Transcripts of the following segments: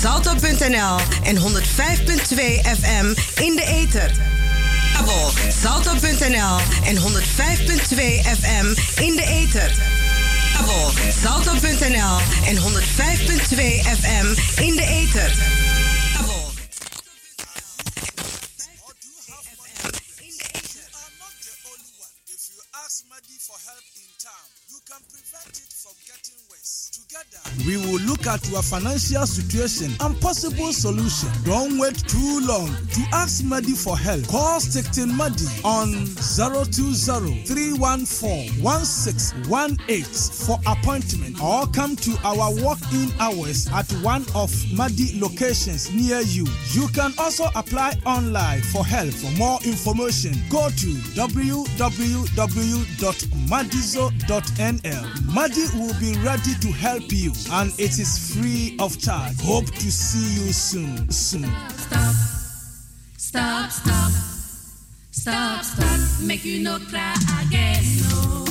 salto.nl en 105.2 FM in de ether. Kabel salto.nl en 105.2 FM in de ether. Kabel salto.nl en 105.2 FM in de ether. We will look at your financial situation and possible solution. Don't wait too long to ask Madi for help. Call Stickton Madi on 020-314-1618 for appointment or come to our walk-in hours at one of Madi locations near you. You can also apply online for help. For more information, go to www.madizo.nl. Madi will be ready to help you and it is free of charge. Hope to see you soon. Soon. Stop, stop, stop, stop. stop. Make you no cry again, no.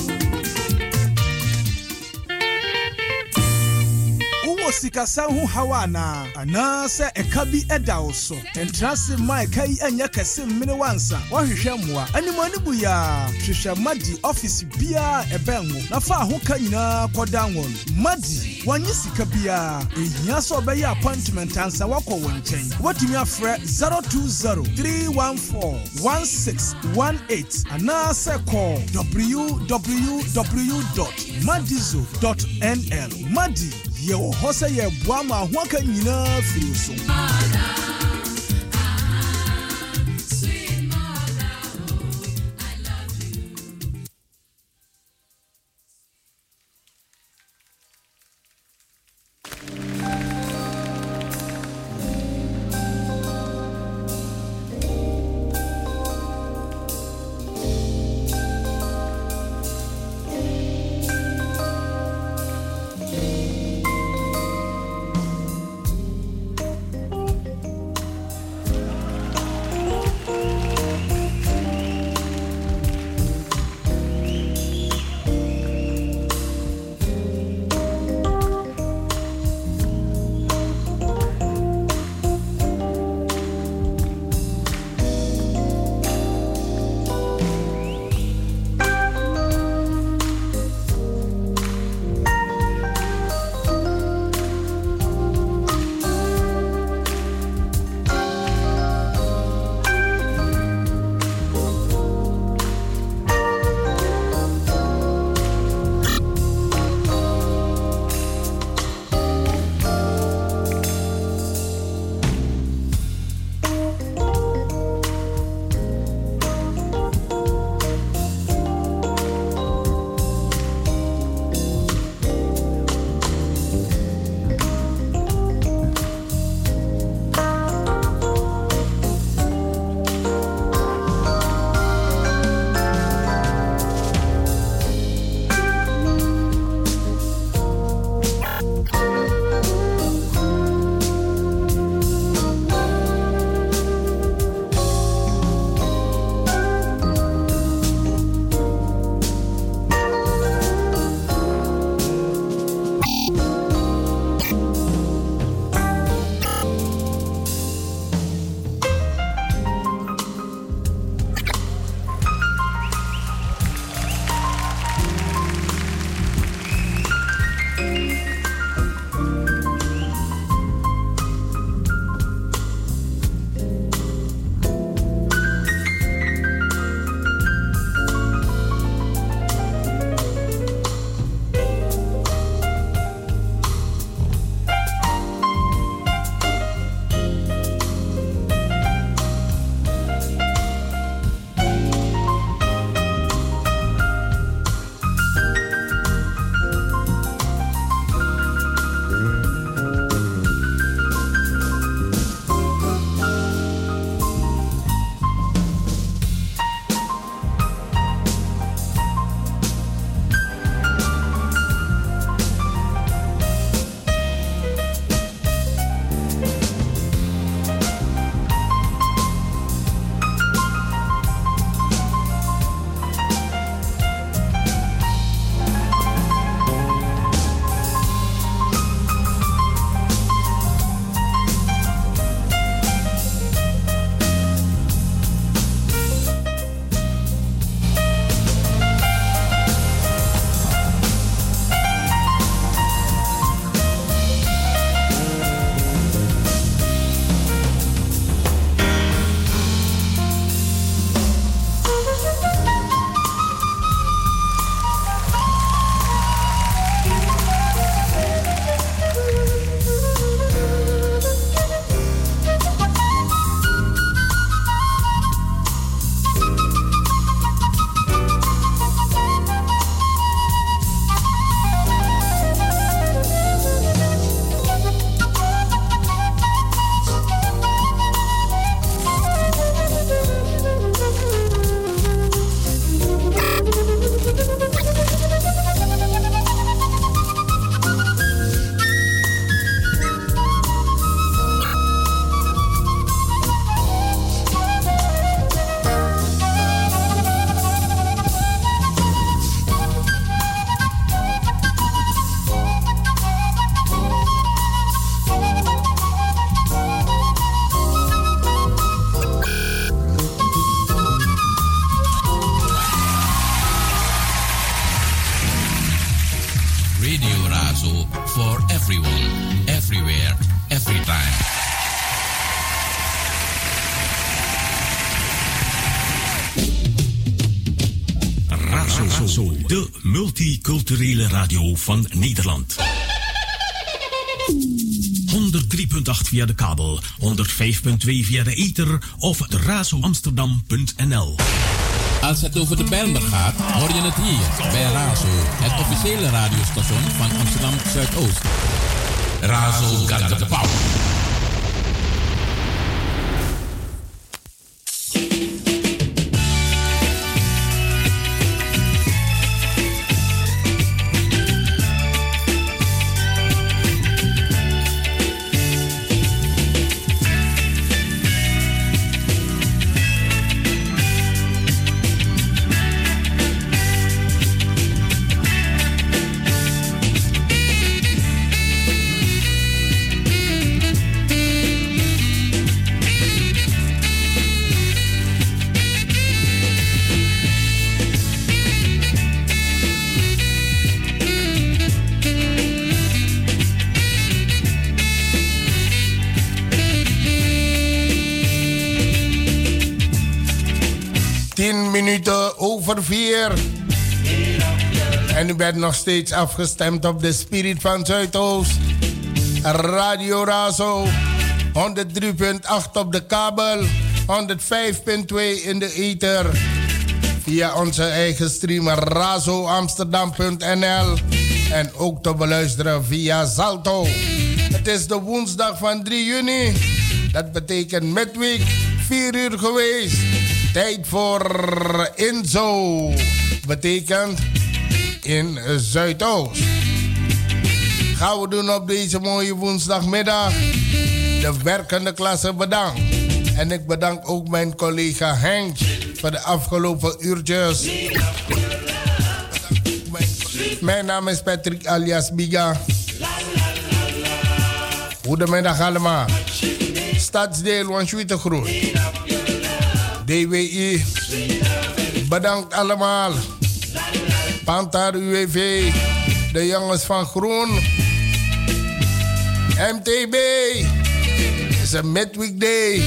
Wowɔ sikasa ho haw anaa anaasɛ ɛka bi ɛda wo so. Ɛntrase mma ɛka yi anyɛ kɛse mmene wansa. Woahwehwɛ mmoa. Animuane bu yaa hwehwɛ madi ɔfise biaa ɛbɛn wo. Na fa ho ka nyinaa kɔda wɔn. Madi wɔnye sika biaa ɛhia sɛ ɔbɛyɛ appointment ansa woakɔ wɔ nkyɛn. Wobɛtumi afrɛ 020 314 1618 anaasɛ kɔɔ www.madizo.nl madi yɛwɔ hɔ sɛ yɛboa ma ho aka nyinaa firi so multiculturele radio van Nederland. 103.8 via de kabel, 105.2 via de ether of razoamsterdam.nl. Als het over de Bijlmer gaat, hoor je het hier bij Razo, het officiële radiostation van Amsterdam Zuidoost. Razo got the power. Over 4. En u bent nog steeds afgestemd op de Spirit van Zuidoost. Radio Razo. 103.8 op de kabel. 105.2 in de ether. Via onze eigen stream razoamsterdam.nl. En ook te beluisteren via Salto. Het is de woensdag van 3 juni. Dat betekent midweek 4 uur geweest. Tijd voor Inzo. Betekent in Zuidoost. Gaan we doen op deze mooie woensdagmiddag. De werkende klasse bedankt. En ik bedank ook mijn collega Henk voor de afgelopen uurtjes. Mijn naam is Patrick alias Biga. Goedemiddag allemaal. Stadsdeel Groen. DWI. Bedankt allemaal. Pantar UWV. De jongens van Groen. MTB. Het is een midweek day.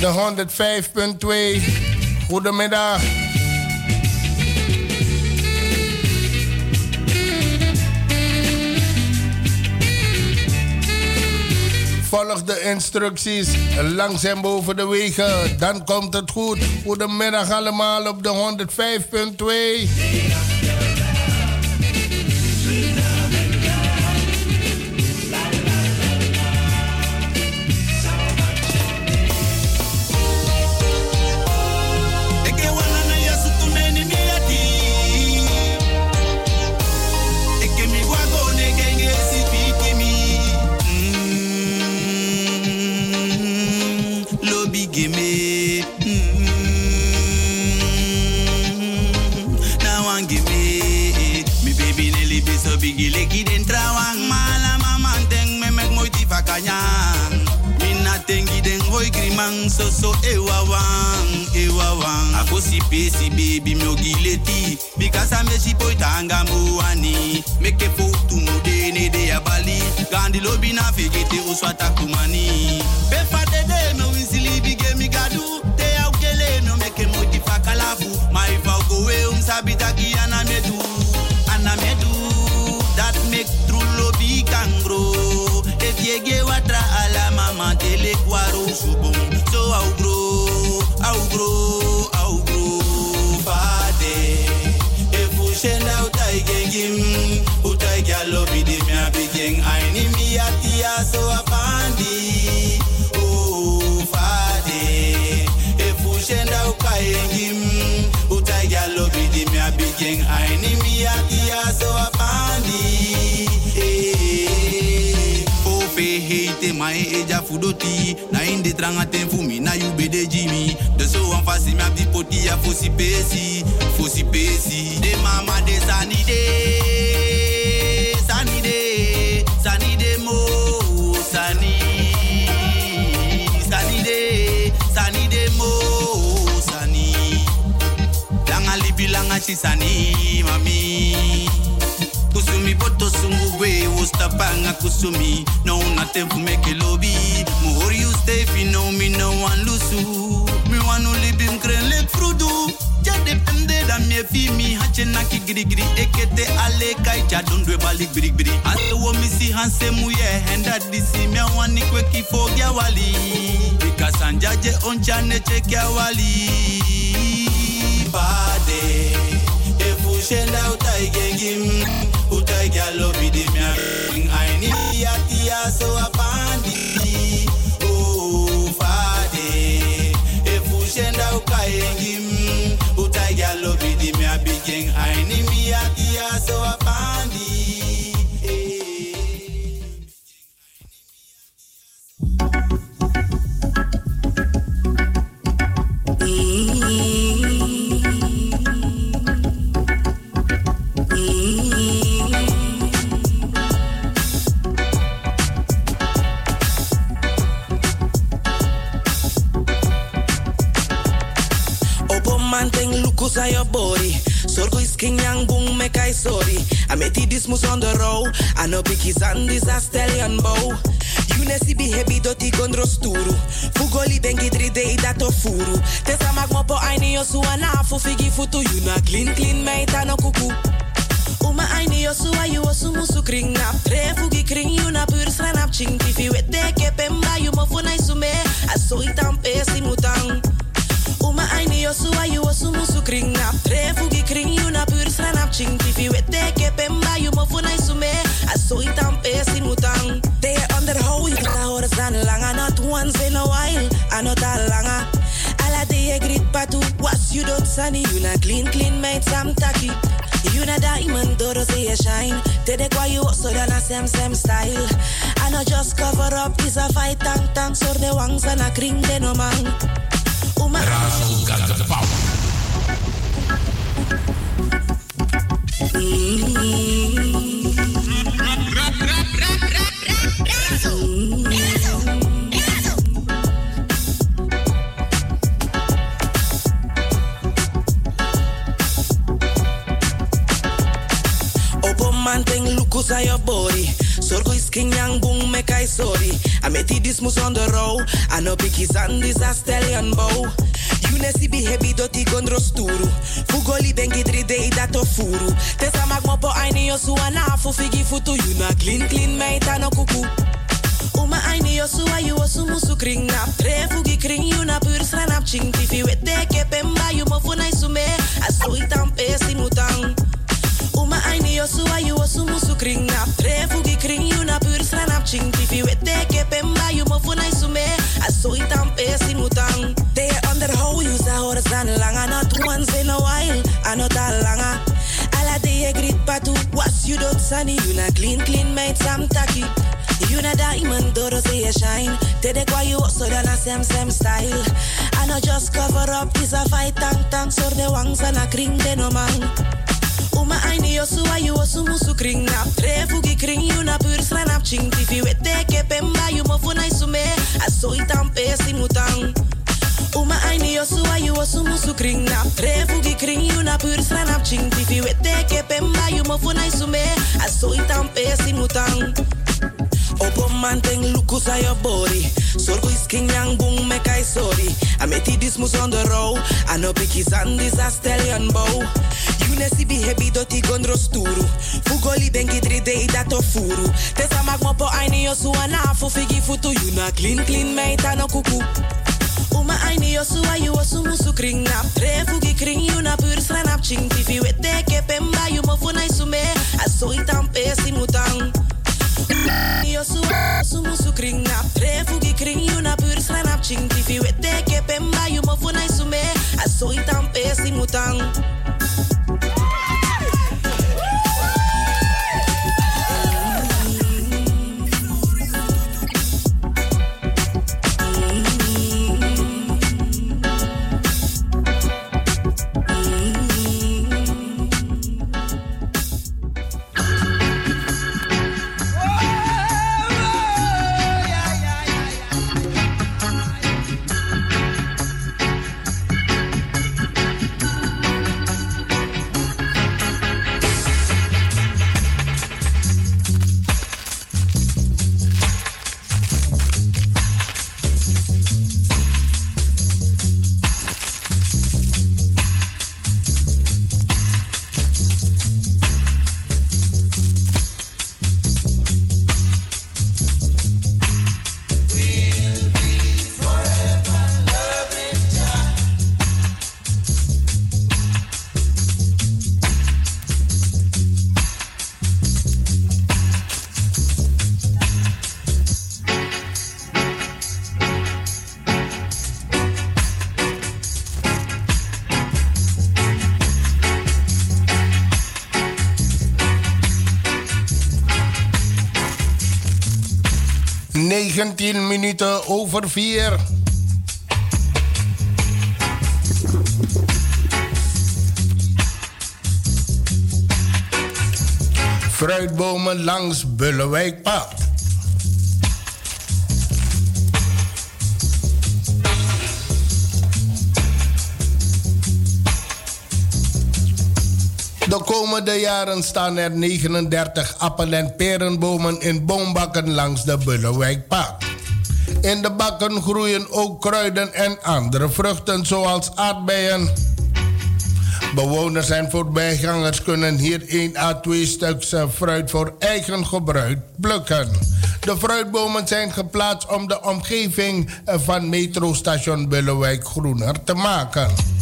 De 105.2. Goedemiddag. Volg de instructies langs en boven de wegen. Dan komt het goed. Goedemiddag allemaal op de 105.2. mang so so ewa wang ewa wang. Akosi pesi baby mi ogileti bikasa meshi poitanga muani. Meke fotu mudene de ya bali. Gandi lobi na fegete uswata kumani. Pefa dede me winsili bige mi gadu. Te ya ukele no meke moti fakalafu maifa ukowe umsabita ki ana medu ana medu that make true lobi kangro. Diege watra ala mama eja fudoti na inde tranga ten fumi na you be de jimi de so wan fasi mi abdi poti ya fosi pesi fosi pesi de mama de sani de. Sani de. Sani de mo sani sani de sani de mo sani. Langa libi langa chisani mami posta banga kusumi. No nothing for make a lobby. More you stay fi no me no one lusu. Me live in kren lek frudu. Ja depende da me fi mi hache na ki giri giri ekete ale kai ja don dwe balik biri biri. Ase wo mi si hanse muye henda disi me wani kwe ki fo gya wali. Bika sanjaje oncha ne che gya wali. Bade, Shella out I can give Out I can I need a tia so I find Oh, Fade If you shella out I king yang boom me kai sorry. I met this mus on the road. I know biggie zandis a stallion bow. You ne si bi hebi doti gondro sturu. Fugoli dri dei dato furu. Tesa mag mopo aini yo su anafu figi futu. You na clean clean meita no kuku. Uma aini yo su ayu osu musu kring nap. Tre fugi kring you na pur sranap ching. Tifi wete ke pemba you mo funai sume. Aso itam pesi mutang. Uma aini yo su ayu osu musu kring nap. Tre fugi kring you na ching. Tifi wete ke pemba you mo funai sume. Aso itam pesi mutang. They underhold you ta horas dan langa. Not once in a while. Ano ta langa. Ala de ye grit patu. Was you don't sunny. You na clean clean made some tacky. You na diamond, doro say you shine. Tede kwa you so dan a same same style. I know just cover up is a fight tang tang. So the wangs and a kring de no man. Uma Razo Gargapau. I met this mus on the road. I know biggie zandis a stallion bow. You ne si bi hebi doti gondro sturu. Fugoli bengi dri dei dato furu. Tesa mag mopo aini yo su anafu figi futu. You na clean clean meita no kuku. Uma aini yo su ayu osu musu kring nap. Tre fugi kring you na pur sranap ching. Tifi wete ke pemba you mo funai sume. Aso itam pesi mutang. Uma aini yo su ayu osu musu kring nap. Tre fugi kring you na pur sranap ching. Tifi wete ke pemba you mo funai sume. Langa. Not once in a while. Ano ta langa. Ala de ye grit patu. Was you don't sunny. You na clean clean made some tacky. You na diamond, doro say you shine. Tede kwa you so dan a same style. I know just cover up is a fight tang tang. So the wangs and a kring de no man. Uma aini yo su ayu osu musu kring nap. Tre kring you na pur sranap ching. Tifi wete ke pemba you mo funai sume. Aso itam pesi mutang. Uma aini yo su ayu osu musu kring nap. Tre fugi kring you na pur sranap ching. Tifi wete ke pemba you mo funai sume. Aso itam pesi mutang. Opo man ting lukus je body. Zorgo is king yang boom me kai sorry. I met this mus on the road. I know biggie zandis a stallion bow. You ne si bi hebi doti gondro sturu. Fugoli bengi dri dei dato furu. Tesa mag mopo aini yo su anafu figi futu. You na clean clean meita no kuku. uma aini yosu ayu osu musu kring nam trefu gi kring yu na pur sranap ching. Tifi wete ke pemba yu mo funai sume. Asoi tampe simutang yosu osu musu kring nam trefu gi kring yu na pur sranap ching. Tifi wete ke pemba yu mo funai sume. Asoi simutang 10 minuten over 4. Fruitbomen langs Bullenwijkpad. De komende jaren staan er 39 appel- en perenbomen in boombakken langs de Bullenwijkpad. In de bakken groeien ook kruiden en andere vruchten zoals aardbeien. Bewoners en voorbijgangers kunnen hier 1 à 2 stuks fruit voor eigen gebruik plukken. De fruitbomen zijn geplaatst om de omgeving van metrostation Bullenwijk groener te maken.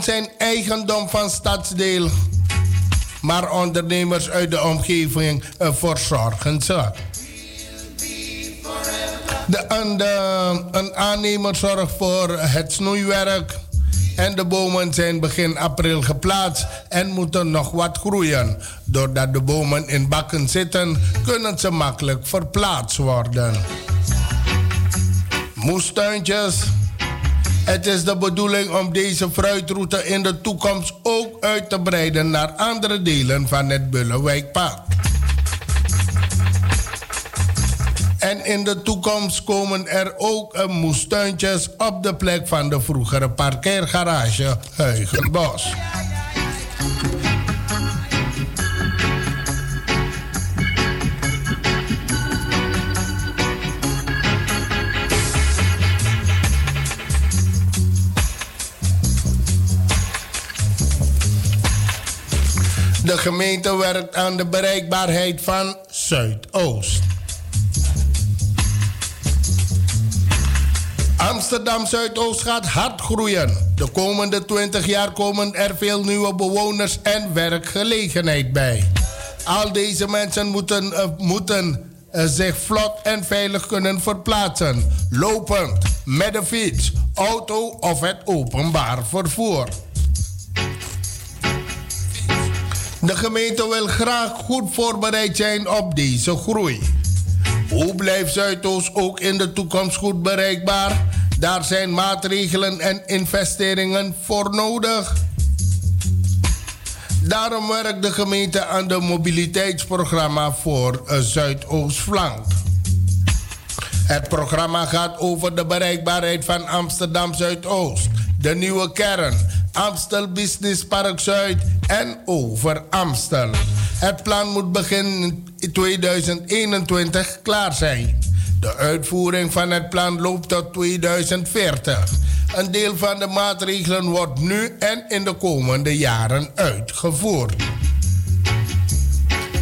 Zijn eigendom van stadsdeel. Maar ondernemers uit de omgeving uh, verzorgen ze. De, de, een aannemer zorgt voor het snoeiwerk. En de bomen zijn begin april geplaatst en moeten nog wat groeien. Doordat de bomen in bakken zitten, kunnen ze makkelijk verplaatst worden. Moestuintjes het is de bedoeling om deze fruitroute in de toekomst ook uit te breiden naar andere delen van het Bullenwijkpad. En in de toekomst komen er ook moestuintjes op de plek van de vroegere parkeergarage Huigenbos. De gemeente werkt aan de bereikbaarheid van Zuidoost. Amsterdam Zuidoost gaat hard groeien. De komende 20 jaar komen er veel nieuwe bewoners en werkgelegenheid bij. Al deze mensen moeten, uh, moeten uh, zich vlot en veilig kunnen verplaatsen. Lopend, met de fiets, auto of het openbaar vervoer. De gemeente wil graag goed voorbereid zijn op deze groei. Hoe blijft Zuidoost ook in de toekomst goed bereikbaar? Daar zijn maatregelen en investeringen voor nodig. Daarom werkt de gemeente aan de mobiliteitsprogramma voor Zuidoostflank. Het programma gaat over de bereikbaarheid van Amsterdam Zuidoost, de nieuwe kern, Amstel Business Park Zuid en over Amstel. Het plan moet begin 2021 klaar zijn. De uitvoering van het plan loopt tot 2040. Een deel van de maatregelen wordt nu en in de komende jaren uitgevoerd.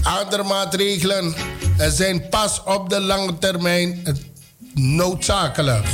Andere maatregelen zijn pas op de lange termijn noodzakelijk.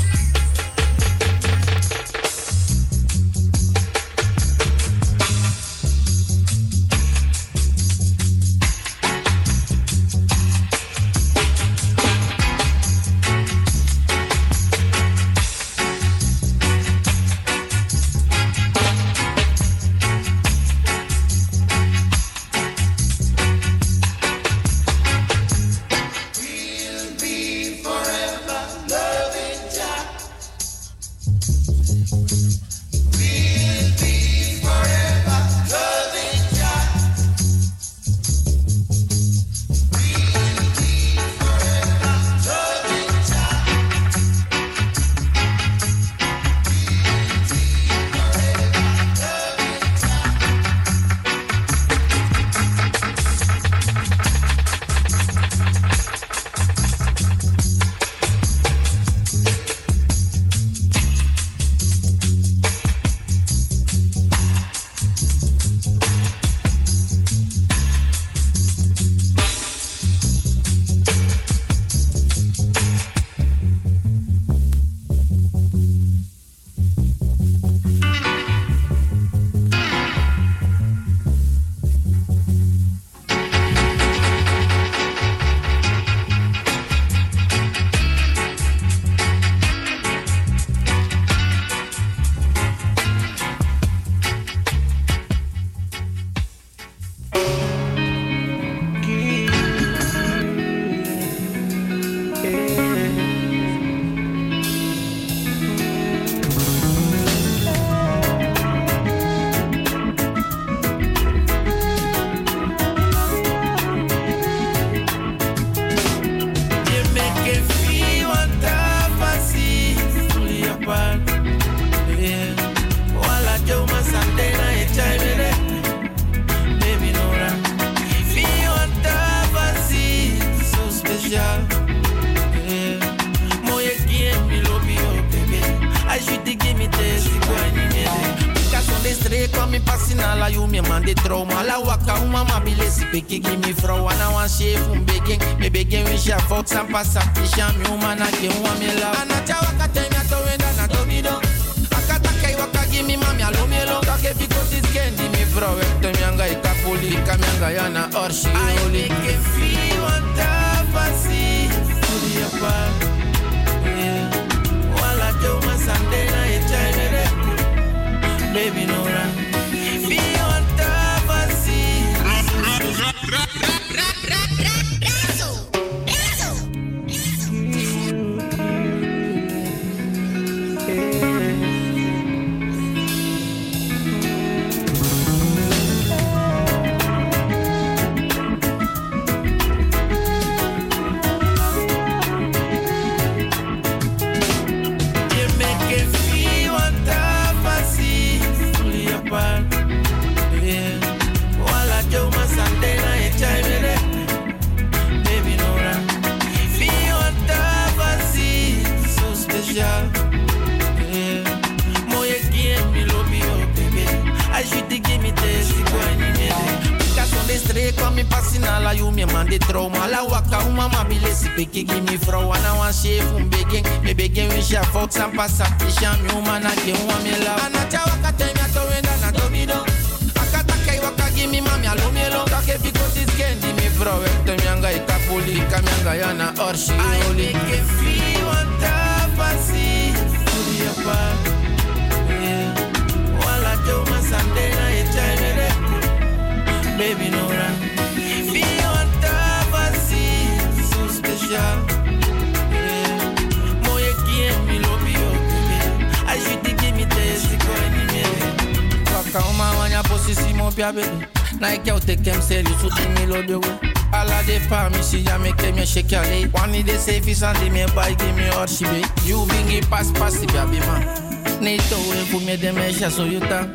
Ala de pa mi si ya me ke mi shake your leg Wani de say fi sandi me buy give me hot she be. You bingi pass pass bi man Nee to we fu me de me sha so you ta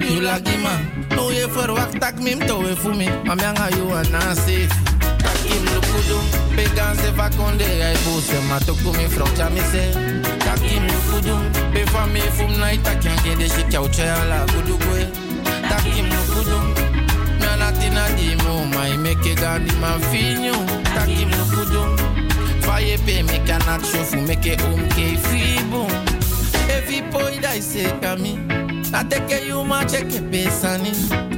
You lagi man No ye verwacht tak mim to we fu me. Ma mi anga you an na safe. Takim lukudu Pegan se va konde Ai buse ma to mi se Takim lukudu Be fa me fum na ita kyan gen de shik yaw che ala kudu kwe Takim lukudu Mina tina di mo mai meke gandi man finyo Takim lukudu Faye pe me cannot shofu meke umke fibu Evi poi dai se kami Na teke you ma cheke pesani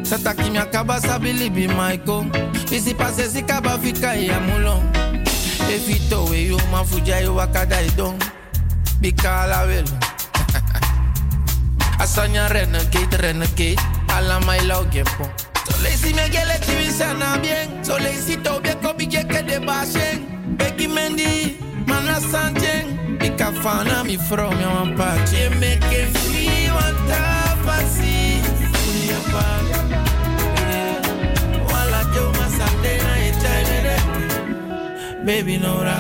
Sata kimi akaba sabili bi maiko Isi pase si kaba fika ya mulo Evi to we you ma fuja you wakada idong Bikala welo Asanya renegade renegade. Ala my love gempo So lazy me gele tiwi sana bien. So lazy to be ko bi ke de bashen Becky Mendy Mana Sanjeng Ika fana mi vrouw mi wan pat Je make it feel one time I see Fully apart Yeah. Wala jo masandena e chai mere Baby no ra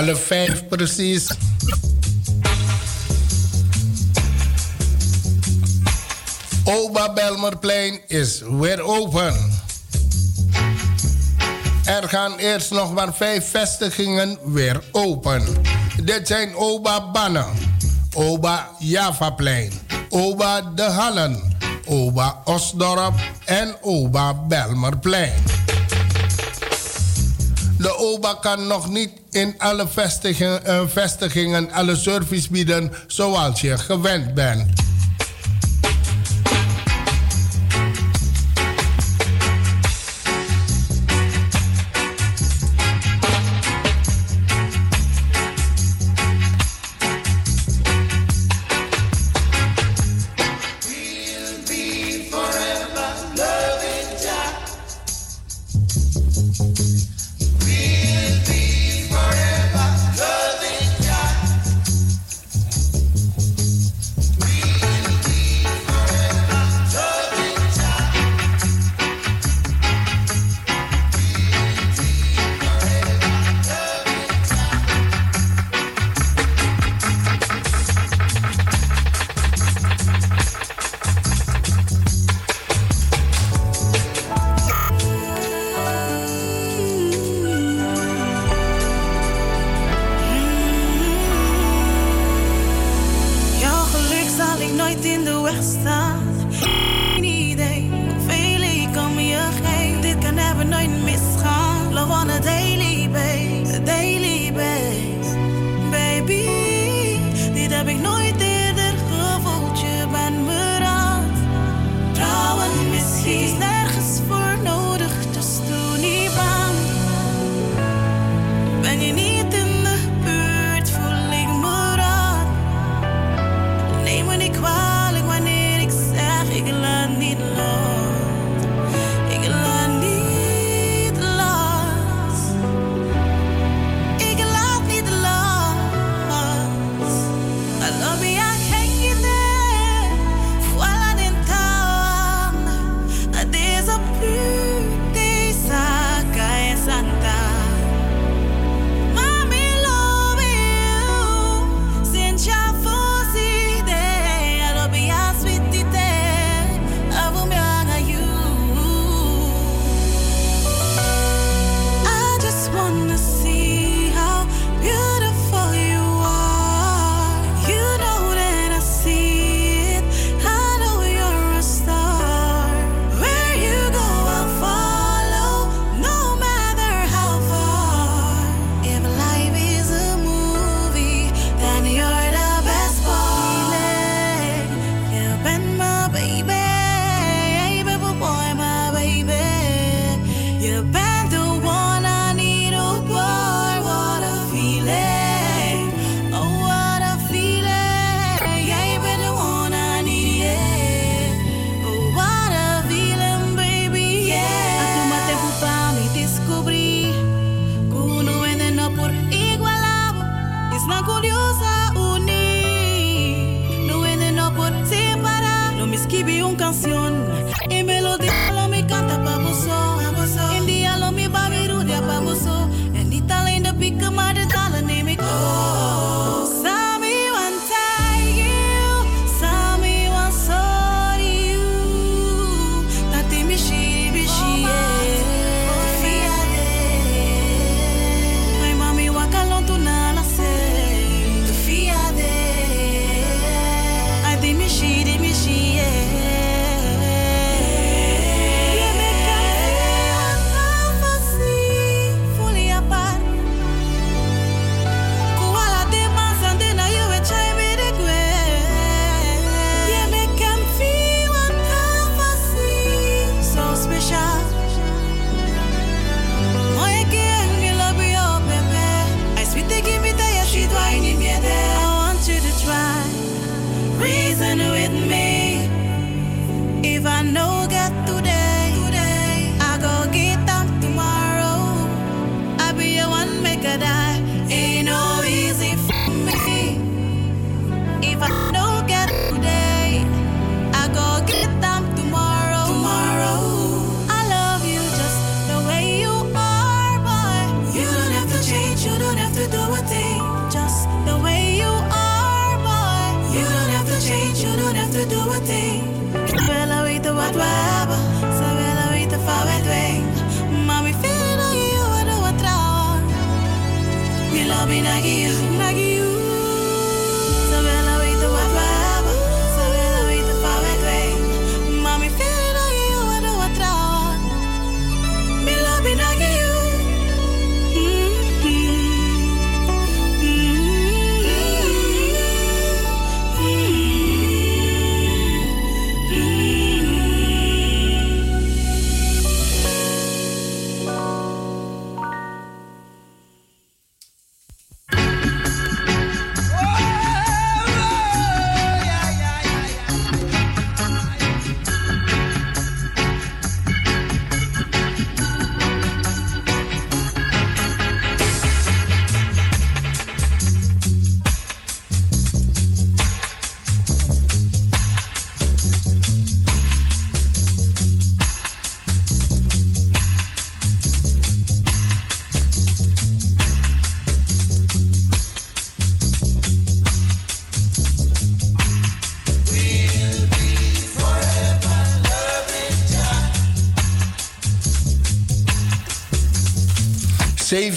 Alle vijf precies. Oba Belmerplein is weer open. Er gaan eerst nog maar vijf vestigingen weer open. Dit zijn Oba Bannen, Oba Javaplein, Oba De Hallen, Oba Osdorp en Oba Belmerplein. De OBA kan nog niet in alle vestigingen, eh, vestigingen alle service bieden zoals je gewend bent.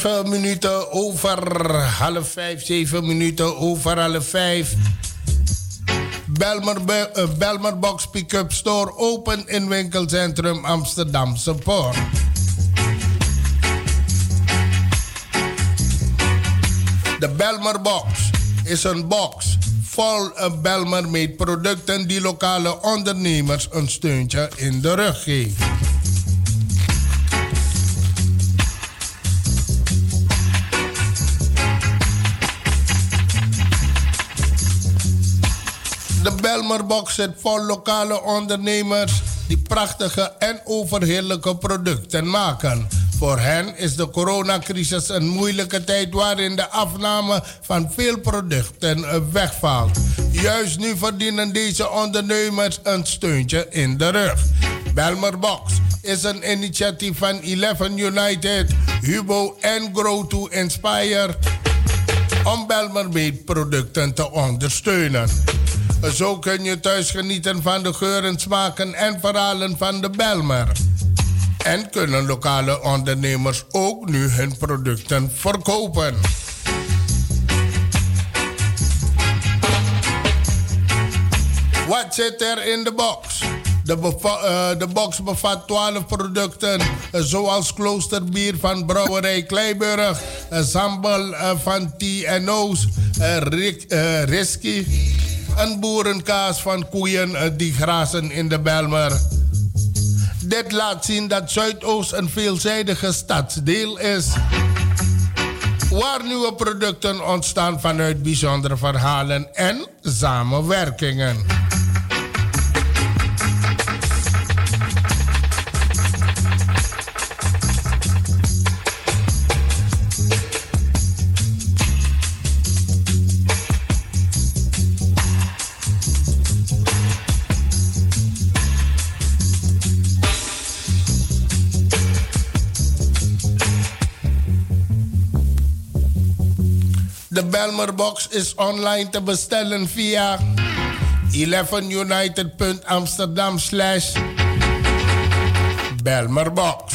Zeven minuten over half vijf. Zeven minuten over half vijf. Belmer, Be- eh, Belmer Box Pick-up Store open in winkelcentrum Amsterdamse Poort. De Belmer Box is een box vol Belmer made producten die lokale ondernemers een steuntje in de rug geven. De Belmerbox zit vol lokale ondernemers die prachtige en overheerlijke producten maken. Voor hen is de coronacrisis een moeilijke tijd waarin de afname van veel producten wegvalt. Juist nu verdienen deze ondernemers een steuntje in de rug. Belmerbox is een initiatief van 11 United, Hubo en Grow to Inspire om Belmer Meat producten te ondersteunen. Zo kun je thuis genieten van de geuren, smaken en verhalen van de Belmer. En kunnen lokale ondernemers ook nu hun producten verkopen. Wat zit er in de box? De, eh, de box bevat 12 producten, eh, zoals kloosterbier van brouwerij Kleiburg, uh, sambal van T&O's, Risky, een boerenkaas van koeien eh, die grazen in de Belmer. Dit laat zien dat Zuidoost een veelzijdige stadsdeel is. Waar nieuwe producten ontstaan vanuit bijzondere verhalen en samenwerkingen. Belmerbox is online te bestellen via 11united.amsterdam slash Belmerbox.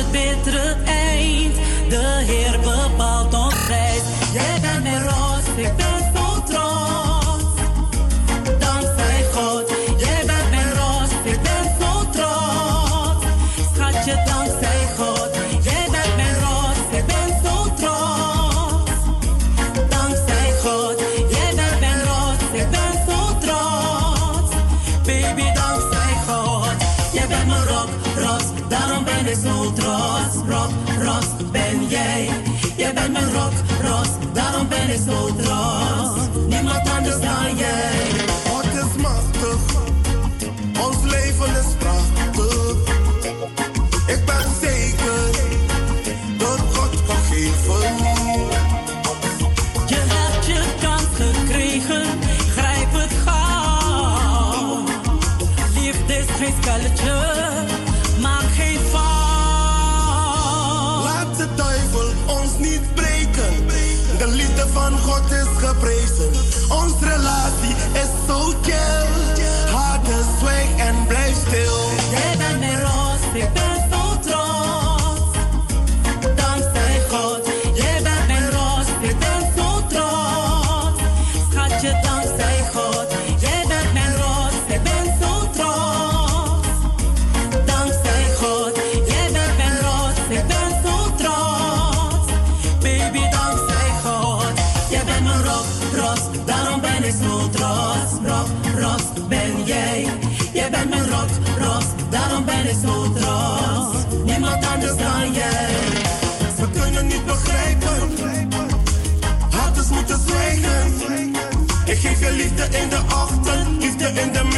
Het betere eind. De Bent mijn rock, ros, daarom ben ik zo trots. Niemand anders dan jij. Daarom ben ik zo trots. Niemand anders dan jij. Ze kunnen niet begrijpen. Haters moeten zwijgen. Ik geef je liefde in de ochtend, liefde in de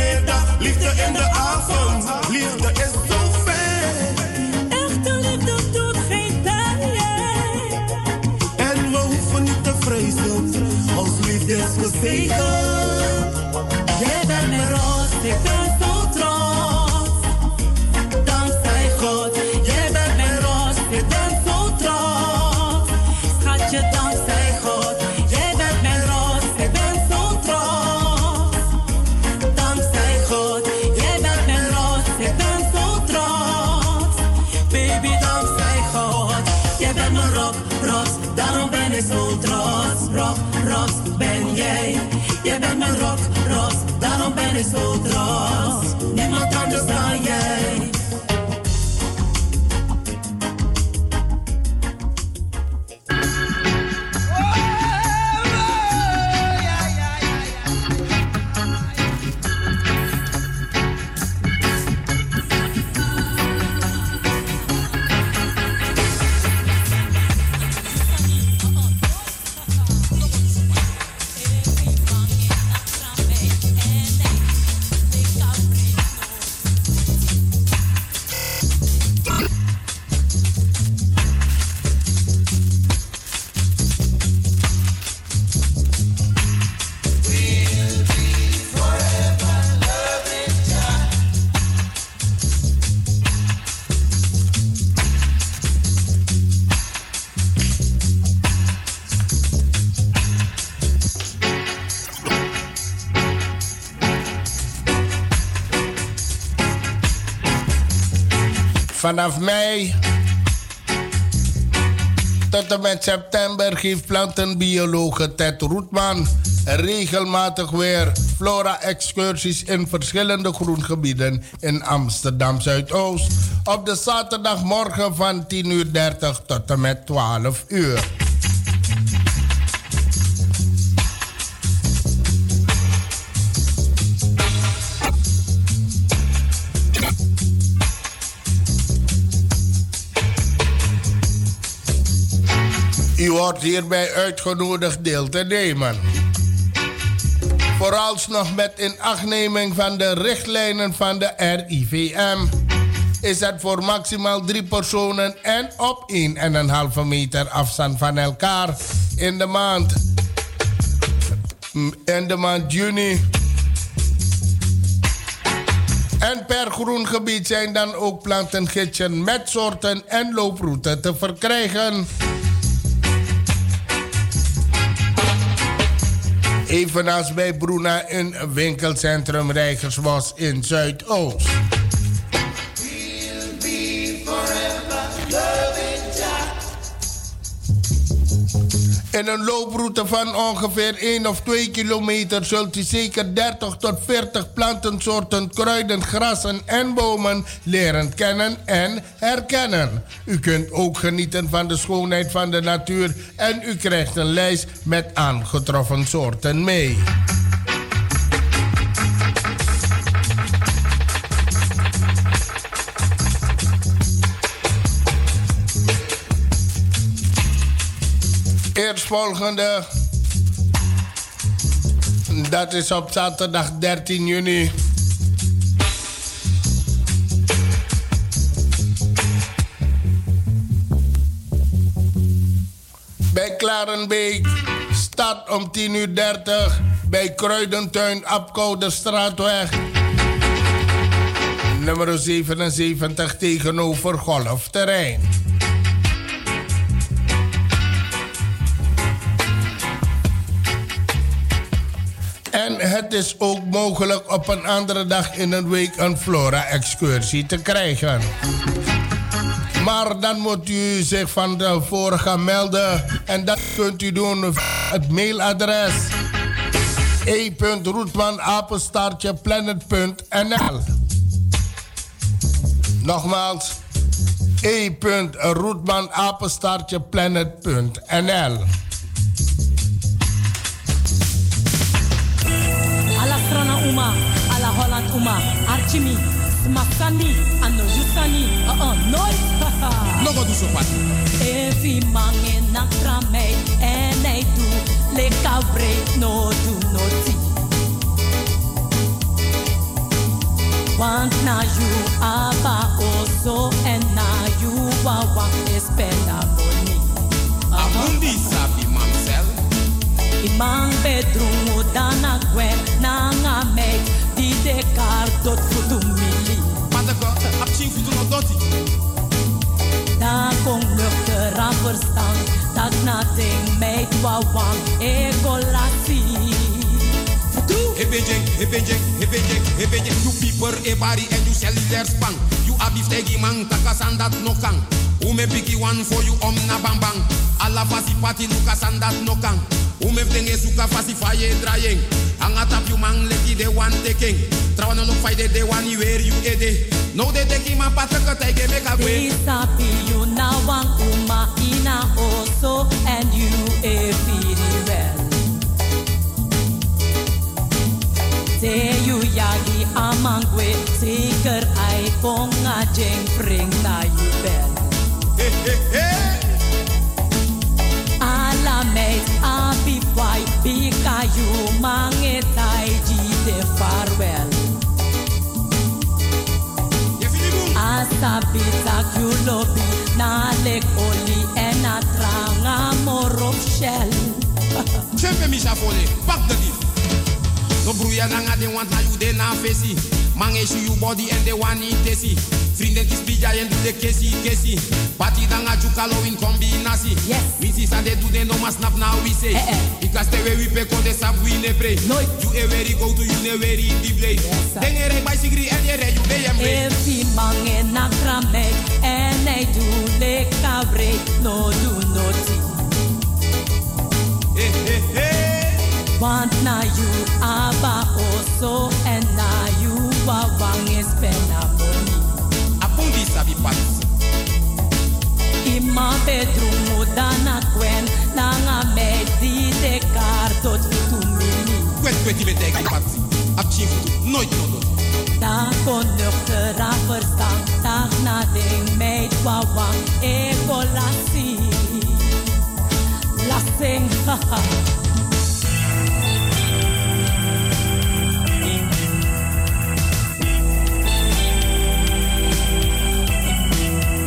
daarom Vanaf mei tot en met september geeft plantenbiologe Ted Roetman regelmatig weer flora-excursies in verschillende groengebieden in Amsterdam Zuidoost. Op de zaterdagmorgen van 10.30 uur tot en met 12 uur. Wordt hierbij uitgenodigd deel te nemen. Vooralsnog met inachtneming van de richtlijnen van de RIVM is het voor maximaal drie personen en op 1,5 meter afstand van elkaar in de maand. In de maand juni. En per groengebied zijn dan ook plantengidsen met soorten en looproute te verkrijgen. Evenals bij Bruna in winkelcentrum Rijgersbos in Zuidoost. In een looproute van ongeveer 1 of 2 kilometer zult u zeker 30 tot 40 plantensoorten, kruiden, grassen en bomen leren kennen en herkennen. U kunt ook genieten van de schoonheid van de natuur en u krijgt een lijst met aangetroffen soorten mee. Eerstvolgende. Dat is op zaterdag 13 juni. Bij Klarenbeek. Start om 10.30 uur 30 bij Kruidentuin Apkoude Straatweg. Nummer 77 tegenover Golfterrein. En het is ook mogelijk op een andere dag in een week een flora-excursie te krijgen. Maar dan moet u zich van tevoren gaan melden. En dat kunt u doen het mailadres e.roetmanapenstaartjeplanet.nl Nogmaals, e.roetmanapenstaartjeplanet.nl Uma, ala Holland Uma, Archimi, Smakani, ano Yusani, uh uh, nooit. Logo do sopat. Evi mange na tramei, en ei du, le kavre, no du noti. Want na you aba oso, en na you wawa espenda money. Amundi sabi. Imang bedroom dana gwen na nga meid di de kar tot futu mili. Matako, apching futu no doti. Da kong nuchter aan verstand dat nothing meid wawang egolati. Hebejeng, hebejeng, hebejeng, hebejeng. You people e bari and you sell their spang. You abif tegi man takasan dat no kang. Ume piki one for you om na bang bang. Alla fasi pati lukasan dat no kang. Ume vdenge suka fasi faye drying. Anga tap you man leki de one taking. Trawa no look fight de one you you ede. No de teki man patraka tege meka gwe. Isapi you na wang uma ina oso and you e firi well. Te you yagi amangwe zeker ai konga jeng bring na you bel. Ala meid abi wai bika you mangetai ji de farewell. Asabi tak you lobby na lek en a tranga morop shell. Chepe mi shafole, pak de dief. No bruya nanga de want na you de na fesi. Mange shi you body and de one in tesi. Vrienden kies bija en doe de kesi kesi. Party danga jukalo in combinatie. Yes. Misi sa de do de no mas snap now we say. Eh, eh. Because te we we pe kon de sap we ne pray. Nooit. You e very go to you ne very deep play. Yes, sir. Dengere by sigri en je re you de yemre. Evi mange na en ei du le kabre no do noti. Hey, hey, hey. Want na you aba oso en na you wawang espena money. Apundi sabi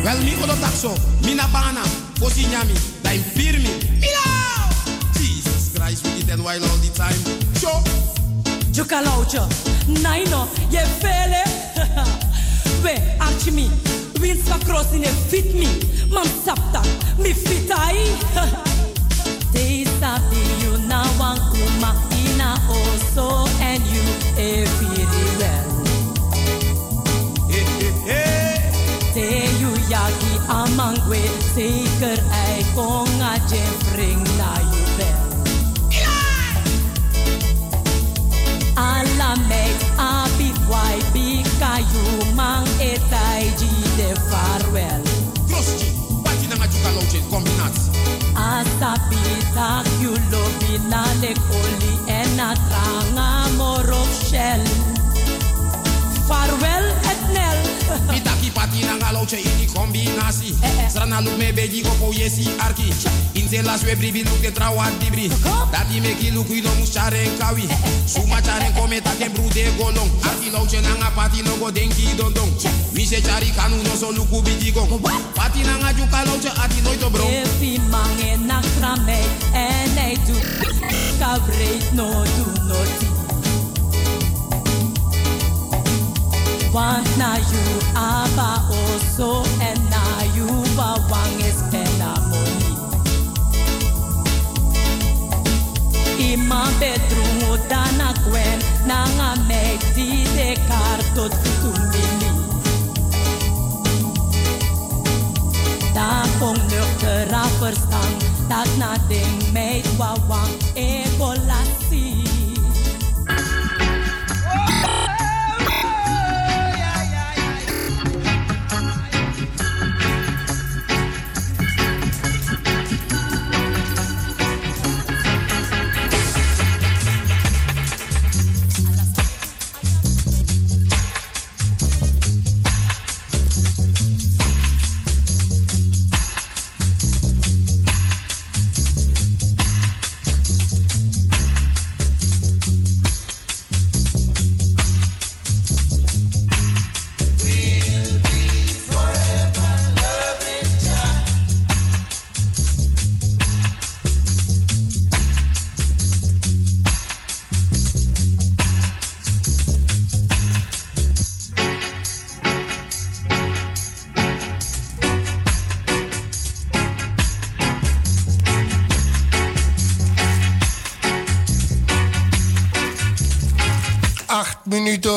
Wel mi odo takso, mi na bana, fosi nyami, da im firmi. Milau! Jesus Christ, we eat and while all the time. Show! Juka laucha, naino, je vele. We, archimi, wins va cross in a fit me. Man sapta, mi fit ai. They sabi you na wang uma ina oso and you every well. Hey, hey, hey. Yagi amangwe, zeker ei konga jen bring na you bel. Alla meid abi wai bika mang etai ji de farewell. Krosji, pati na nga juka lauche, combinatie. Asabi tak you lobi na le koli en a tranga morok shell. Farewell et nel. Pati na nga lauche in die combinatie. Eh, eh. Look me beji opo yesi arki. In se las we bribi de trawa dibri. Dati me ki look ino musharen kawi. Suma charen kome take brude golong. Arki lauche na nga pati no go denki dondong. Mi se chari kanu no so luku bidi gong. Pati na nga juka lauche ati noito bro. Efi mange na krame en ei du kavreit no du noti. Want na you aba oso en na you wawang espena money. Ima bedroom o dana die de kaart tot fitumili. Daar kom nuchter aan verstand, dat na ding meid wawang egolassie.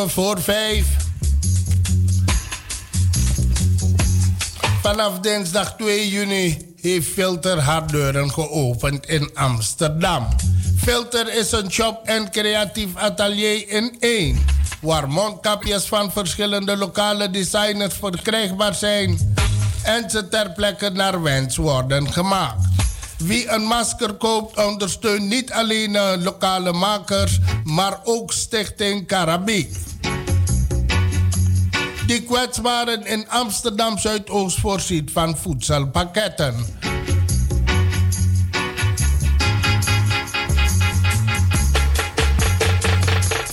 Voor vijf. Vanaf dinsdag 2 juni heeft Filter haar deuren geopend in Amsterdam. Filter is een shop en creatief atelier in één. Waar mondkapjes van verschillende lokale designers verkrijgbaar zijn. En ze ter plekke naar wens worden gemaakt. Wie een masker koopt, ondersteunt niet alleen uh, lokale makers, maar ook Stichting Carabiek. Die kwetsbaren in Amsterdam Zuidoost voorziet van voedselpakketten.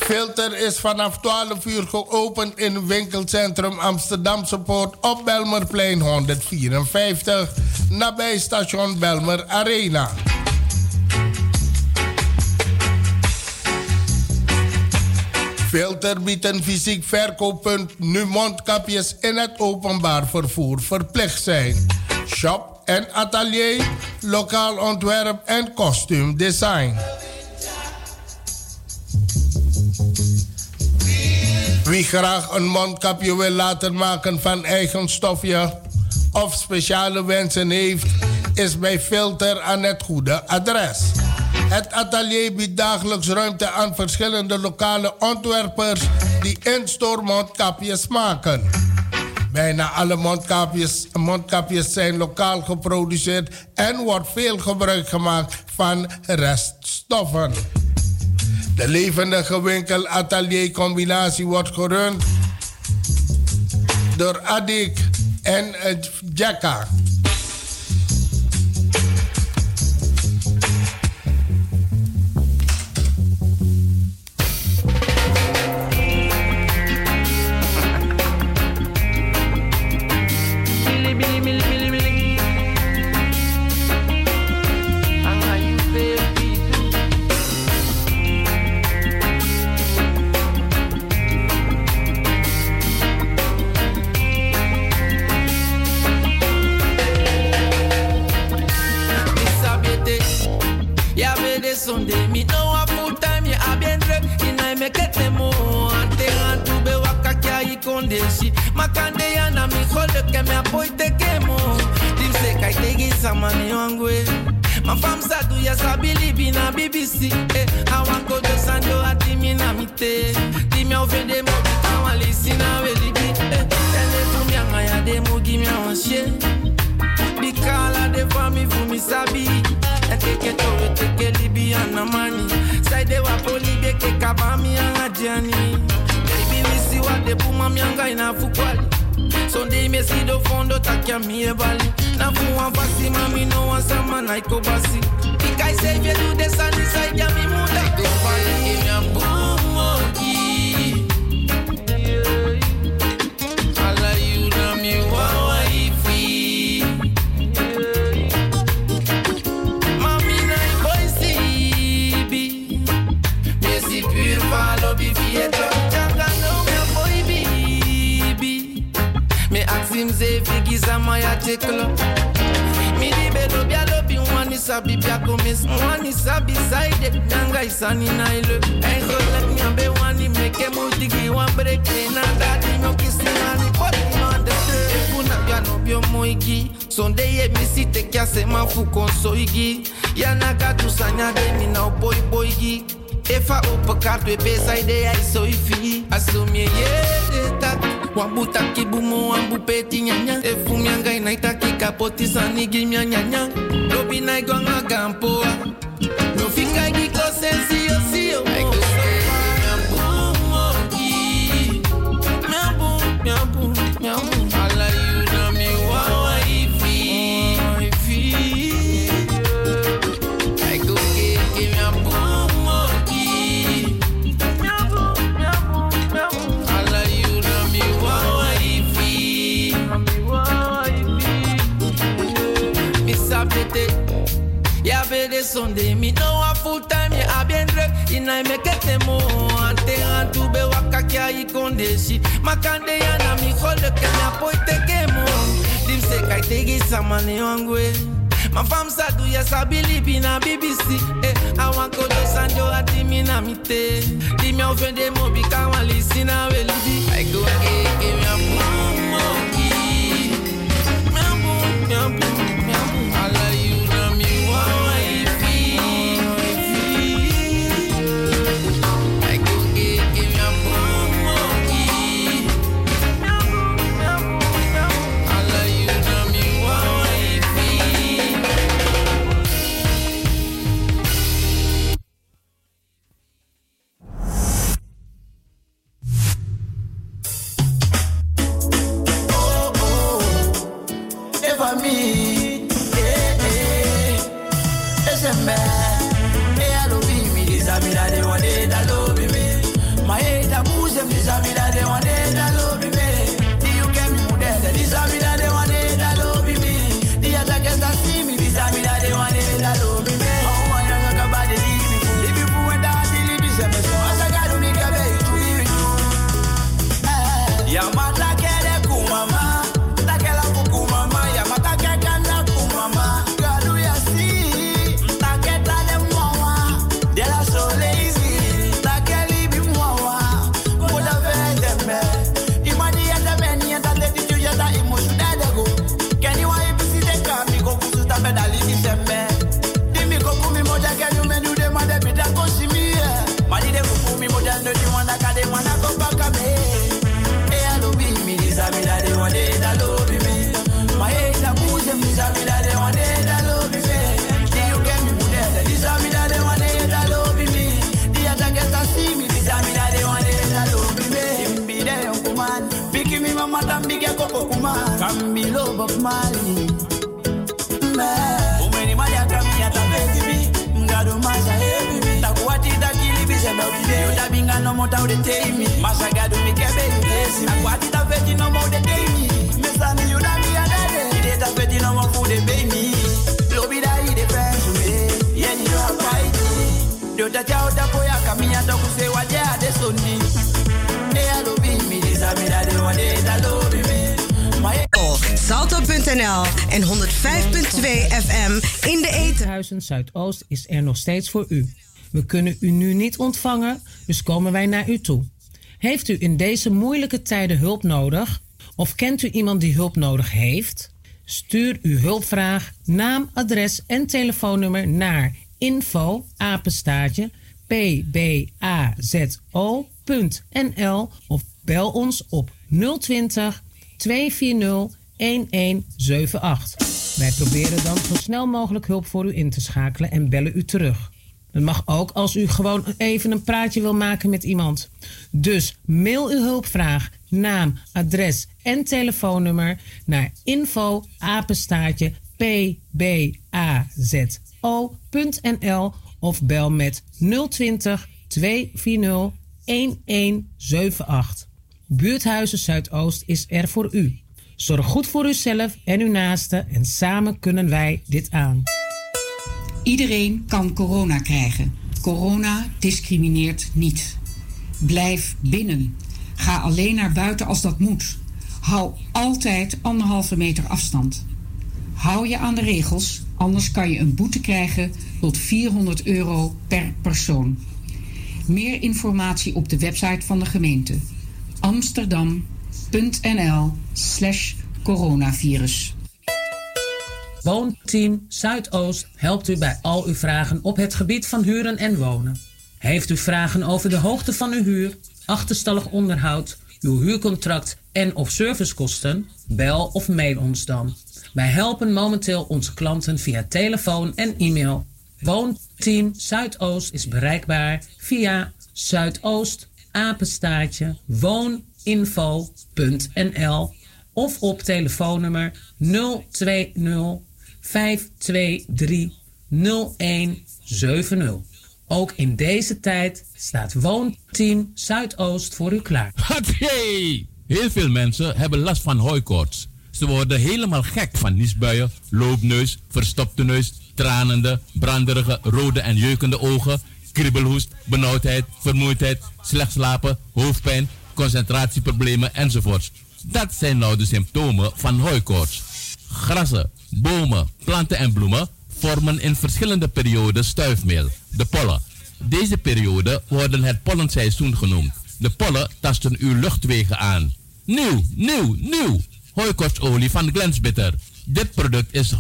Filter is vanaf 12 uur geopend in winkelcentrum Amsterdamse Poort op Belmerplein 154, nabij station Belmer Arena. Filter biedt een fysiek verkooppunt nu mondkapjes in het openbaar vervoer verplicht zijn. Shop en atelier, lokaal ontwerp en kostuumdesign. Wie graag een mondkapje wil laten maken van eigen stofje of speciale wensen heeft, is bij Filter aan het goede adres. Het atelier biedt dagelijks ruimte aan verschillende lokale ontwerpers die in-store mondkapjes maken. Bijna alle mondkapjes, mondkapjes zijn lokaal geproduceerd en wordt veel gebruik gemaakt van reststoffen. De levendige winkel-atelier-combinatie wordt gerund door Adik en Jacka. Kya i konde shi, makande ya na mi khole ke me apoy te kemo, dim se kai tegi samani wangwe, ma fam sa du ya sabili bina BBC, eh, awako do sando ati mi na mite, di mi ofende mo bi kawali sina weli bi, eh, tele tu mi anga ya de mo gi mi awashe, bi kala de fami fu mi sabi, and take it over, take it Libyan money. Side they were poli beke kabami anga jani. Baby we see what the puma mianga ina fukwali. Sunday me see the fondo takia mi ebali. Na fu wan fasi mami no wan sama na iko basi. Ikai say if you ya maya tekelo midi bedo bi wani sabi biako mis wani sabi saide nanga isani na ile engole nyambe wani meke mutigi wan breke na dadi nyokisi ani poti mande efuna biano biomoigi sonde ye misi teki ma fu konsoigi yanaka tusanya demi na opoipoigi efa so e fi isoifi asumie ye detak tak. Wambu taki bumo wambu peti nyanya. E fu mi anga ina itaki kapoti sani gi mi nyanya. Lobi na igonga gampoa. No fika gi ko sensi yo si vede sonde mi no a full time ya abiendre ina me kete mo ante antu be wakakia i kondeshi makande ya na mi khole ke na poite ke mo. Dim se kai tegi samane wangwe Ma fam sa do ya sabili bina BBC eh awan ko do sanjo ati mi na mi te di mi ofende mo bi ka wan lisina we libi I go amu mogi mi amu mi amu mi amu ala Salto.nl en 105.2 FM in de eten. Huizen Zuidoost is er nog steeds voor u. We kunnen u nu niet ontvangen, dus komen wij naar u toe. Heeft u in deze moeilijke tijden hulp nodig? Of kent u iemand die hulp nodig heeft? Stuur uw hulpvraag, naam, adres en telefoonnummer naar info apenstaartje pbazo.nl of bel ons op 020 240 1178. Wij proberen dan zo snel mogelijk hulp voor u in te schakelen en bellen u terug. Het mag ook als u gewoon even een praatje wil maken met iemand. Dus mail uw hulpvraag, naam, adres en telefoonnummer naar info apenstaartje pbazo.nl of bel met 020 240 1178. Buurthuizen Zuidoost is er voor u. Zorg goed voor uzelf en uw naasten en samen kunnen wij dit aan. Iedereen kan corona krijgen. Corona discrimineert niet. Blijf binnen. Ga alleen naar buiten als dat moet. Hou altijd anderhalve meter afstand. Hou je aan de regels, anders kan je een boete krijgen tot 400 euro per persoon. Meer informatie op de website van de gemeente amsterdam.nl slash coronavirus. Woonteam Zuidoost helpt u bij al uw vragen op het gebied van huren en wonen. Heeft u vragen over de hoogte van uw huur, achterstallig onderhoud, uw huurcontract en of servicekosten? Bel of mail ons dan. Wij helpen momenteel onze klanten via telefoon en e-mail. Woonteam Zuidoost is bereikbaar via Zuidoost apenstaartje wooninfo.nl of op telefoonnummer 020 523 0170. Ook in deze tijd staat Woonteam Zuidoost voor u klaar. Hatsé! Heel veel mensen hebben last van hooikoorts. Ze worden helemaal gek van niesbuien, loopneus, verstopte neus, tranende, branderige, rode en jeukende ogen, kriebelhoest, benauwdheid, vermoeidheid, slecht slapen, hoofdpijn, concentratieproblemen enzovoort. Dat zijn nou de symptomen van hooikoorts. Grassen, bomen, planten en bloemen vormen in verschillende perioden stuifmeel, de pollen. Deze periode worden het pollenseizoen genoemd. De pollen tasten uw luchtwegen aan. Nieuw, nieuw, nieuw! Hooikortsolie van Glensbitter. Dit product is 100%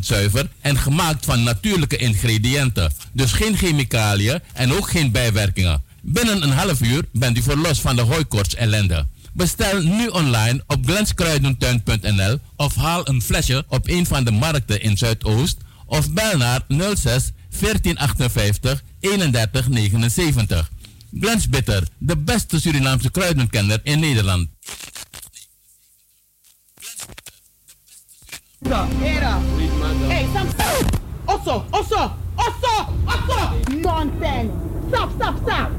zuiver en gemaakt van natuurlijke ingrediënten. Dus geen chemicaliën en ook geen bijwerkingen. Binnen een half uur bent u verlost van de hooikorts ellende. Bestel nu online op glenskruidentuin.nl of haal een flesje op een van de markten in Zuidoost of bel naar 06 1458 31 79. Glens Bitter, de beste Surinaamse kruidenkenner in Nederland. Era. Osso, osso, osso, osso. Nonsense. Stop, stop, stop.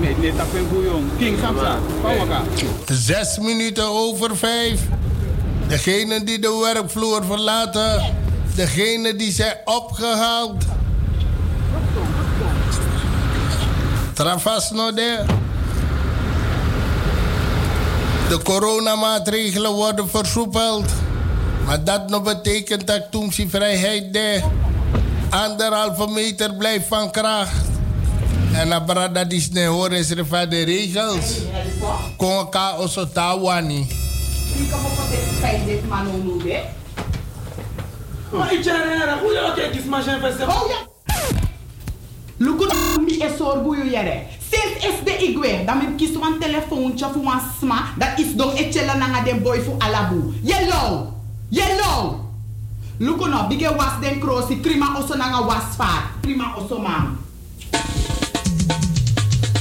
Nee, nee, dat vind ik jong. King Samsa, Pawaka. Zes minuten over vijf. Degene die de werkvloer verlaten. Degene die zijn opgehaald. Travas no de. De coronamaatregelen worden versoepeld. Maar dat nog betekent dat toen vrijheid de anderhalve meter blijft van kracht. En dan brada die snel horen is er van de regels. Kon elkaar also tawani. Ik kan dit feit dit man de. Maar ik ken er hoe je ook eens maar zijn festival. Oh ja. Luku mi is zo goeie Sinds is de igwe, dan men kies een telefoontje voor een sma, dat is door etchela nanga den boy voor alabu. Yellow, yellow. Luku no, bige was den krosi, prima oso nanga was vaar, prima oso mam.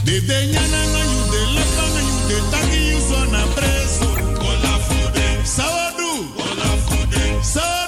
De deñana ngayu de lapa ngayu de tangi yu zona preso. Kola fude. Sawadu. Kola fude. Sawadu.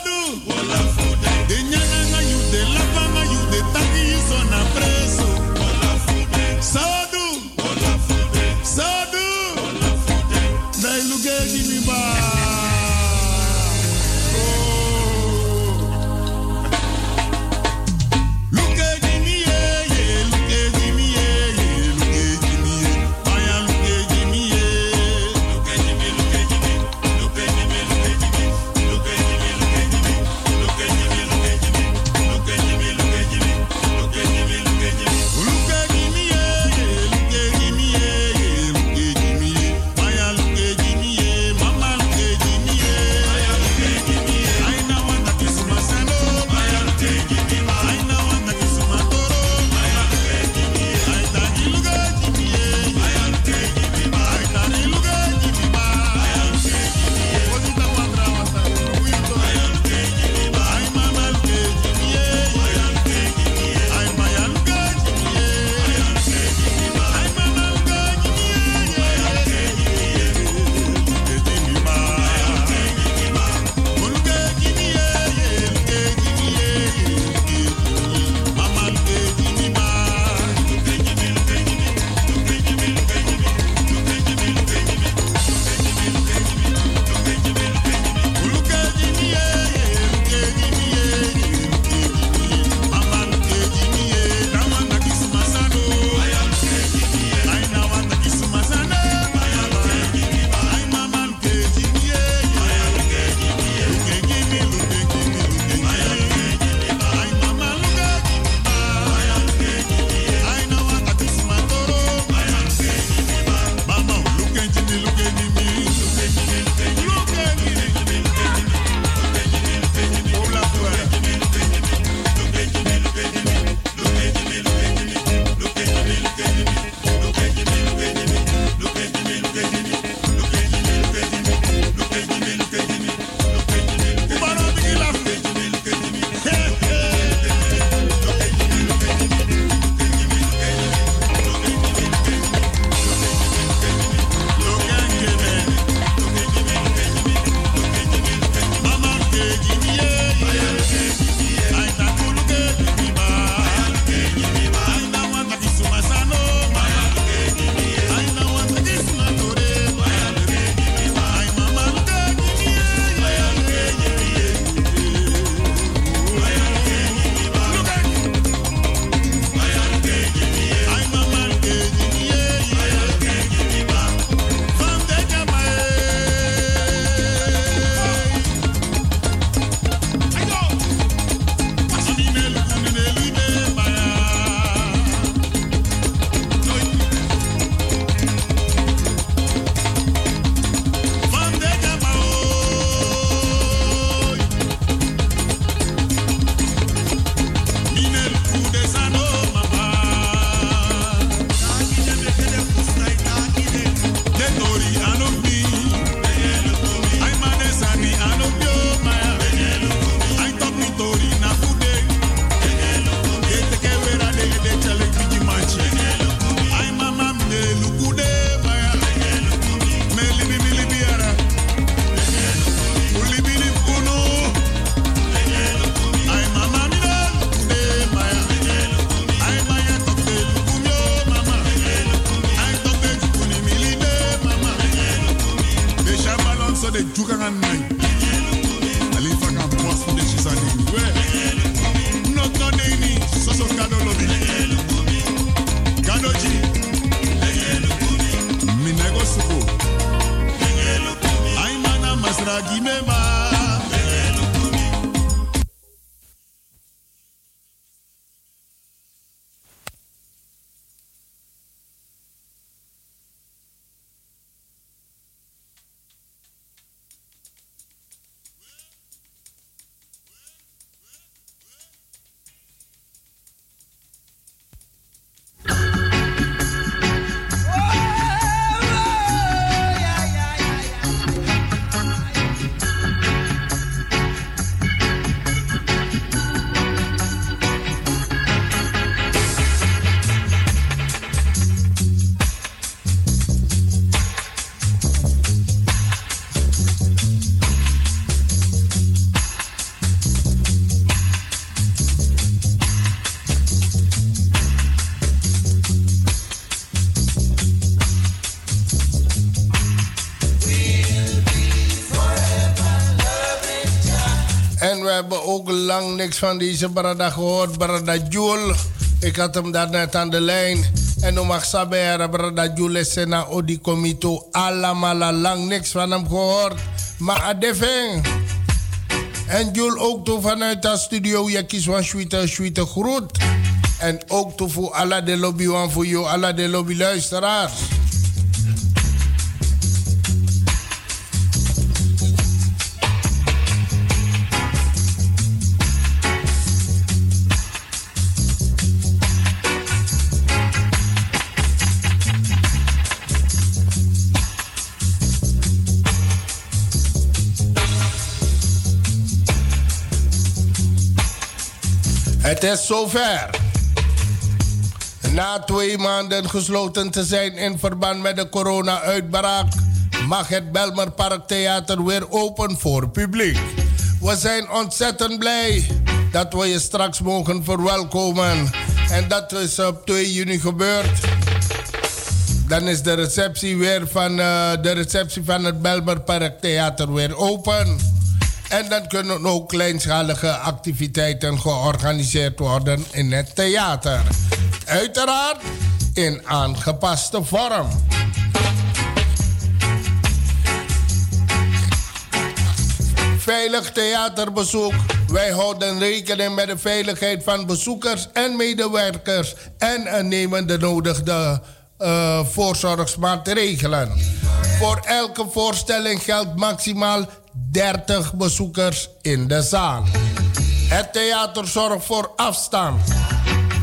Ook lang niks van deze brada gehoord. Brada Jul. Ik had hem daar net aan de lijn. En om mag saber, brada Jul is na Odi Komito. Allemaal lang niks van hem gehoord. Maar adeving. En Jul ook toe vanuit de studio. Je kies van Schwiete, Schwiete groet. En ook toe voor alle de lobby, voor jou, alle de lobby luisteraars. Is zover. Na twee maanden gesloten te zijn in verband met de corona-uitbraak, mag het Belmer Theater weer open voor publiek. We zijn ontzettend blij dat we je straks mogen verwelkomen. En dat is op 2 juni gebeurd. Dan is de receptie weer van, uh, de receptie van het Belmer Theater weer open. En dan kunnen ook kleinschalige activiteiten georganiseerd worden in het theater. Uiteraard in aangepaste vorm. Veilig theaterbezoek. Wij houden rekening met de veiligheid van bezoekers en medewerkers en nemen de nodige uh, voorzorgsmaatregelen. Voor elke voorstelling geldt maximaal 30 bezoekers in de zaal. Het theater zorgt voor afstand,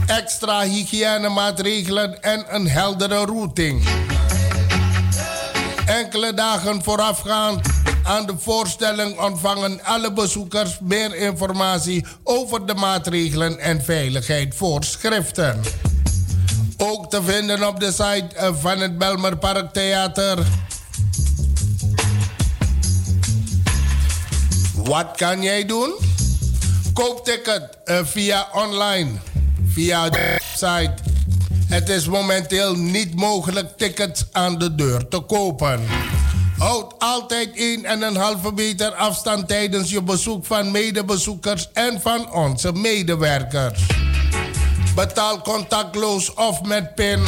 extra hygiënemaatregelen en een heldere routing. Enkele dagen voorafgaand aan de voorstelling ontvangen alle bezoekers meer informatie over de maatregelen en veiligheidsvoorschriften. Ook te vinden op de site eh, van het Belmer Theater Wat kan jij doen? Koop ticket uh, via online, via de website. Het is momenteel niet mogelijk tickets aan de deur te kopen. Houd altijd 1,5 meter afstand tijdens je bezoek van medebezoekers en van onze medewerkers. Betaal contactloos of met PIN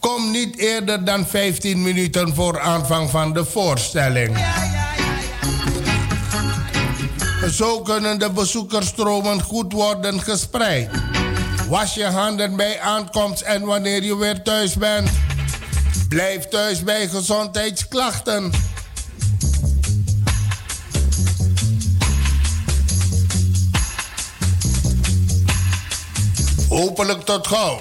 Kom niet eerder dan 15 minuten voor aanvang van de voorstelling. Zo kunnen de bezoekersstromen goed worden gespreid. Was je handen bij aankomst en wanneer je weer thuis bent. Blijf thuis bij gezondheidsklachten. Hopelijk tot gauw.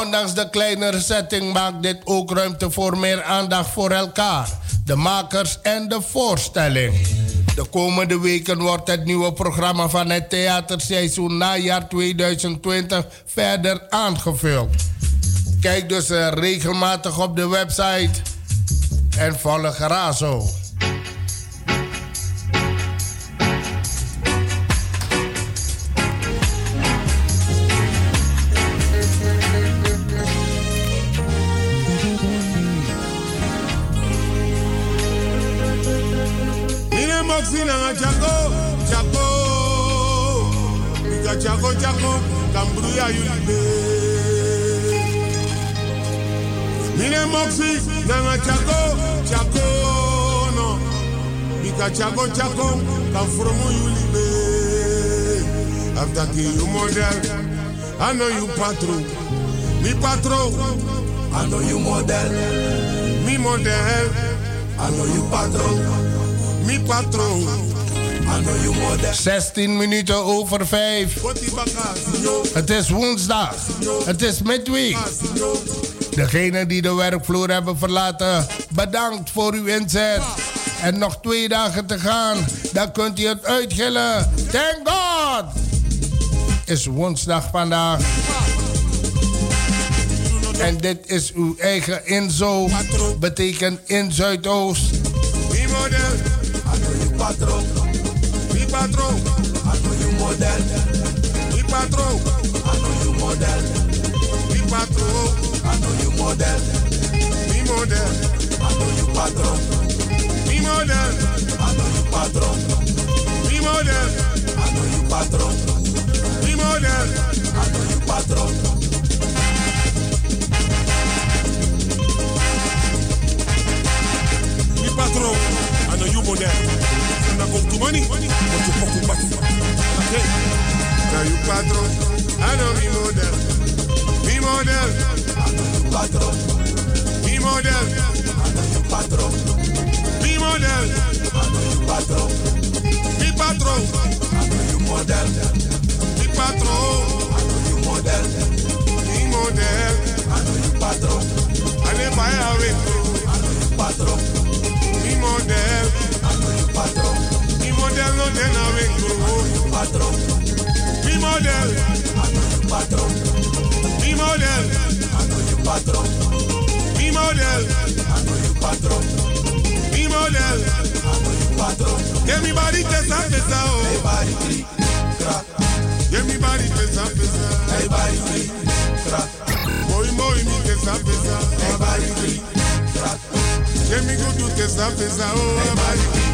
Ondanks de kleinere setting maakt dit ook ruimte voor meer aandacht voor elkaar, de makers en de voorstelling. De komende weken wordt het nieuwe programma van het theaterseizoen najaar 2020 verder aangevuld. Kijk dus eh, regelmatig op de website en volg Razo. Kamburu ya yulbe Mine moksi na nga chako chako no Mika chako chako kamfromo yulbe After ki you model I know you patron Mi patron I know you model. Mi model I know you patron mi patroon. 16 minuten over 5. Het is woensdag. Het is midweek. Degenen die de werkvloer hebben verlaten, bedankt voor uw inzet. En nog twee dagen te gaan, dan kunt u het uitgillen. Thank God! Is woensdag vandaag. En dit is uw eigen inzo. Betekent in Zuidoost patrón, mi patrón, I know you model. Mi patrón, I know you model. Mi patrón, I know you model. Mi model, I know you patrón. model. I know you patron. Mi model. I know you patron. Mi model. I know you patron. Mi patron. I know you model. But you patron. I know me model. Mi model. I know you patron. Mi model. I know you patron. Mi model. I know you patron. Mi patron. Model. Patron. I know you model. Model. Patron. I patron. Model. I know you patron. Mi model no de na vengo. Patron. Mi model. I know you patron. Mi model. I know you patron. Mi model. I know you patron. Mi model. I know you patron. Get me body pesa pesa oh. Hey body click, crack. Get me body pesa pesa. Hey body click, crack. Boy boy mi pesa pesa. Hey body click, crack. Get me go do pesa pesa oh. Hey body click,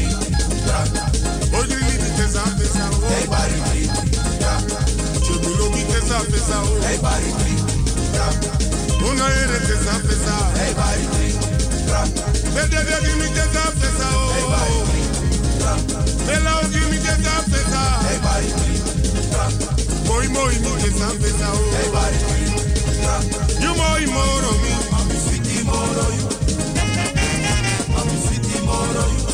pesa pesa oh. Hey body click, crack. Una ere pesa pesa. Hey body click, crack. Bede de give me pesa pesa Hey body oh. click, crack. Bela o give me pesa pesa. Hey body click, crack. Moi moi mi pesa pesa Hey oh. body click, crack. You moi moro mi. I'm sweetie moro you. I'm sweetie moro you.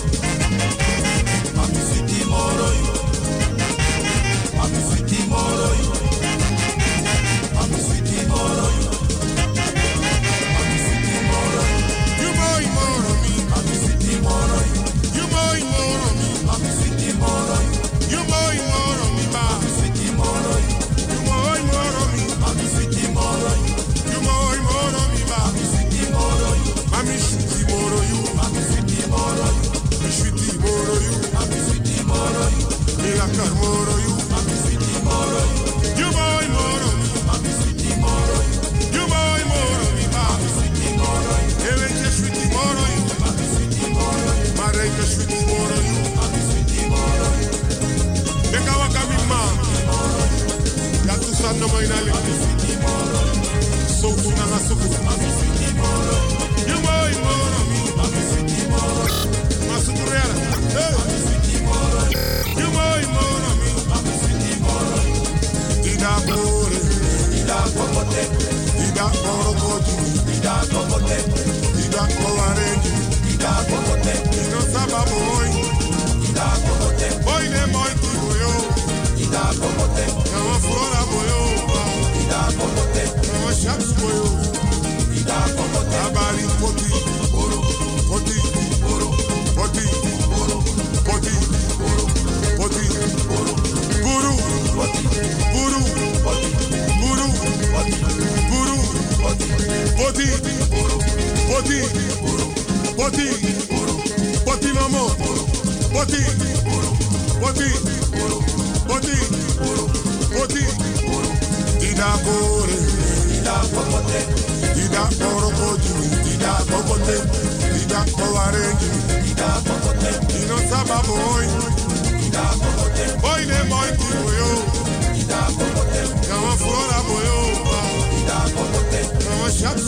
mainali soku na soku yemoi moro masuku reala yemoi moro ida bore ida kokote ida boro koju ida kokote ida kowareju ida kokote ida sababo ida kokote oi ne moi Guru, Guru, Guru, Poti, Poti, Poti, Poti Mamo, Poti, Poti, Poti, Poti, Dida Gore, Dida Popote, Dida Orokoju, Dida Popote, Dida Kowareju, Dida Popote, Dino Sababoy, Dida Popote, Boy, ne boy, Kuyo i'm a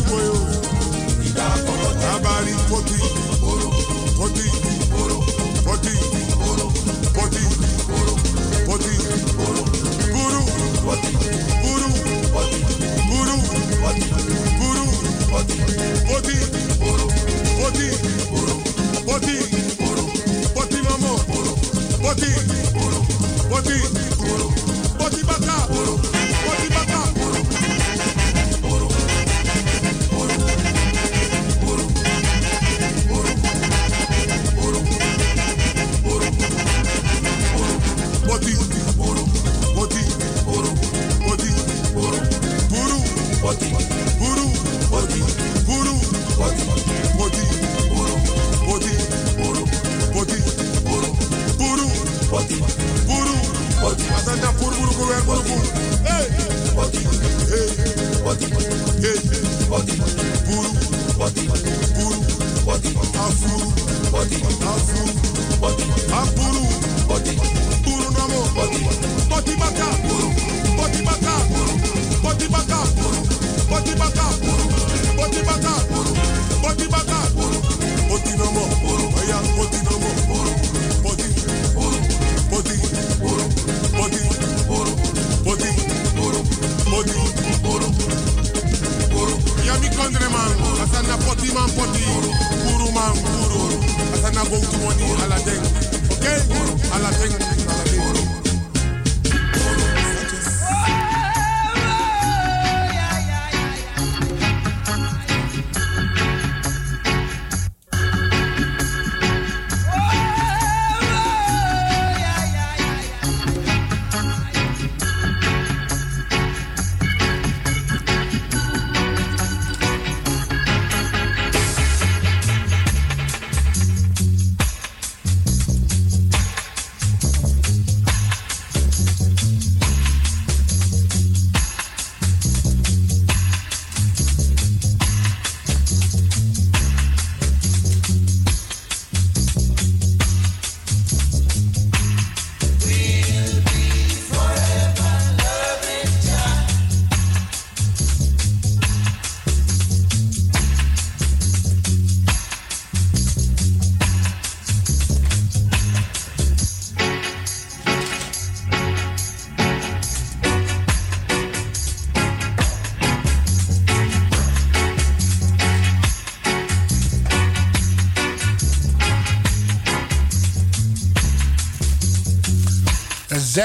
bóyó na abari kótó poti, poti.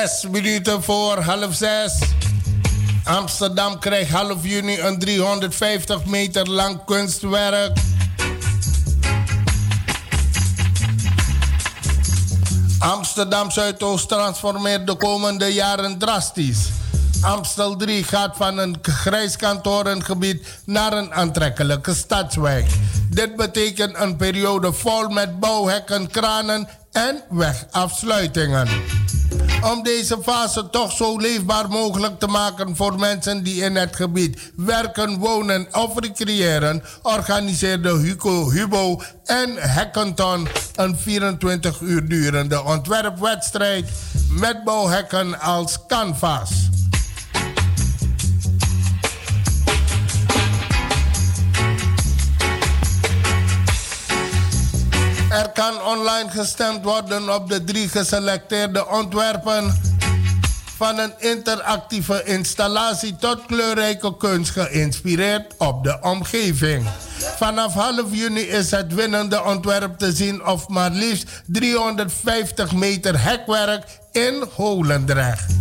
Zes minuten voor half zes. Amsterdam krijgt half juni een 350 meter lang kunstwerk. Amsterdam Zuidoost transformeert de komende jaren drastisch. Amstel 3 gaat van een grijs kantorengebied naar een aantrekkelijke stadswijk. Dit betekent een periode vol met bouwhekken, kranen en wegafsluitingen. Om deze fase toch zo leefbaar mogelijk te maken voor mensen die in het gebied werken, wonen of recreëren, organiseerde Hugo Hubo en Hackathon een 24 uur durende ontwerpwedstrijd met bouwhekken als canvas. Er kan online gestemd worden op de drie geselecteerde ontwerpen. Van een interactieve installatie tot kleurrijke kunst geïnspireerd op de omgeving. Vanaf half juni is het winnende ontwerp te zien of maar liefst 350 meter hekwerk in Holendrecht.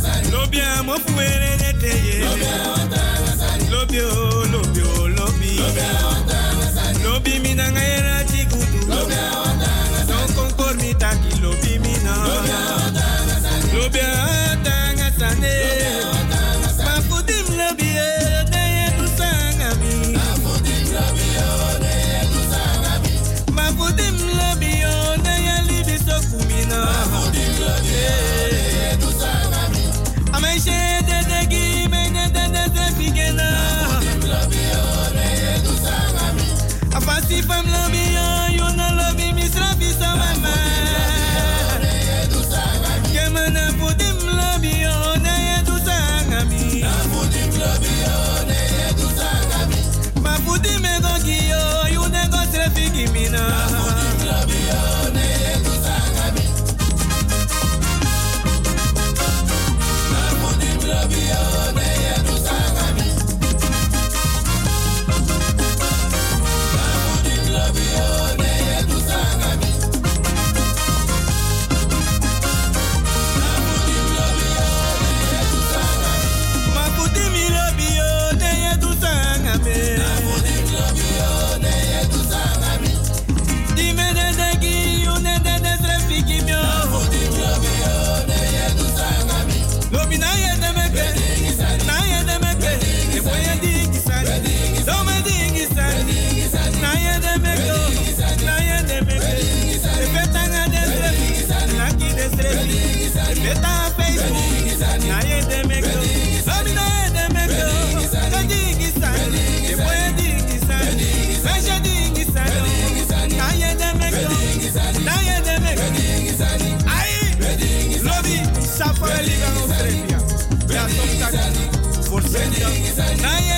Sani. Lobe amo fuere de dorete ye. Lobi Now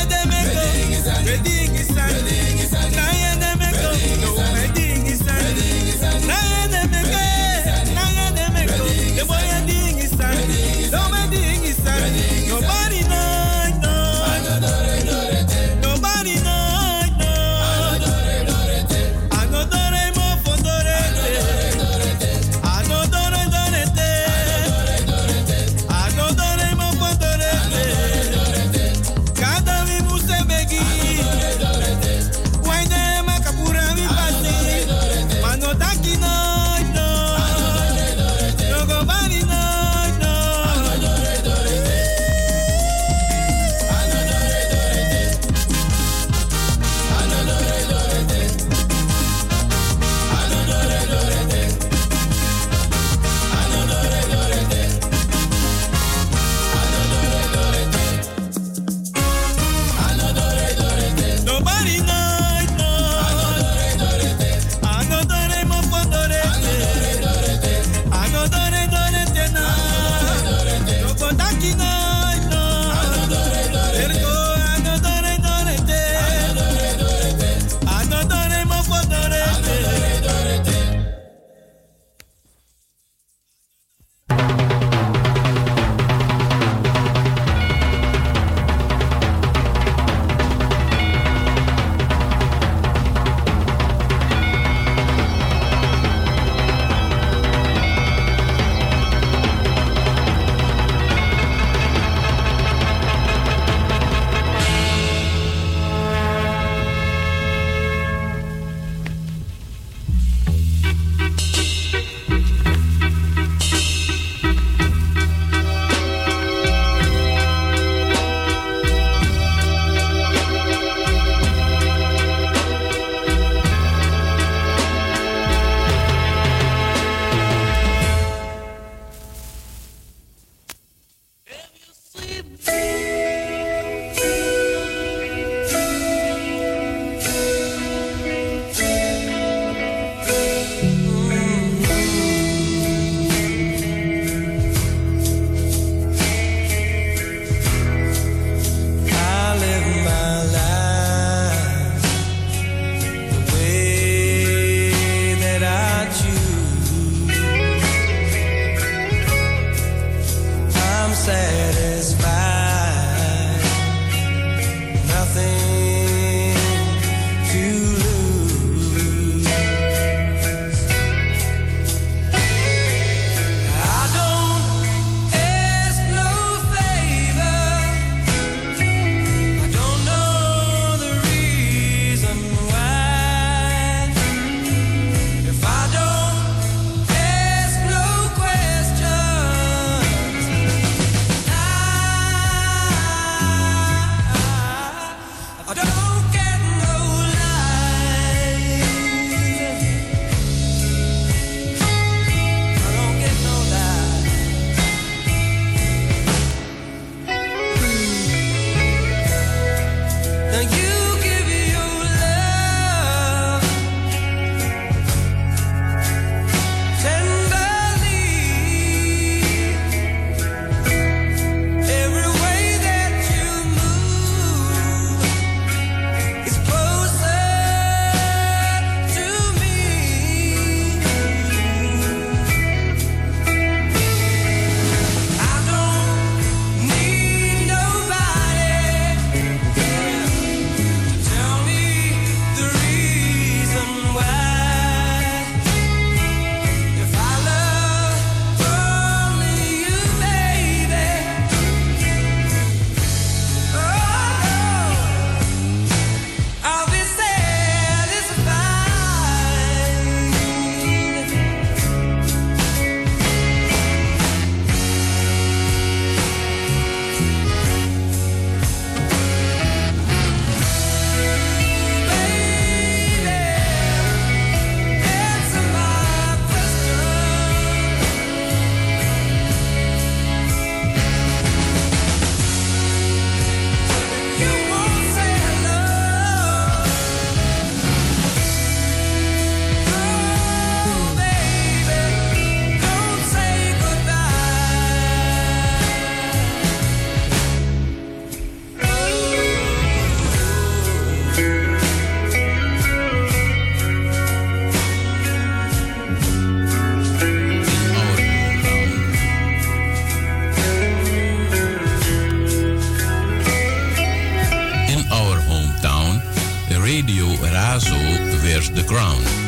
Radio Razo wears the crown.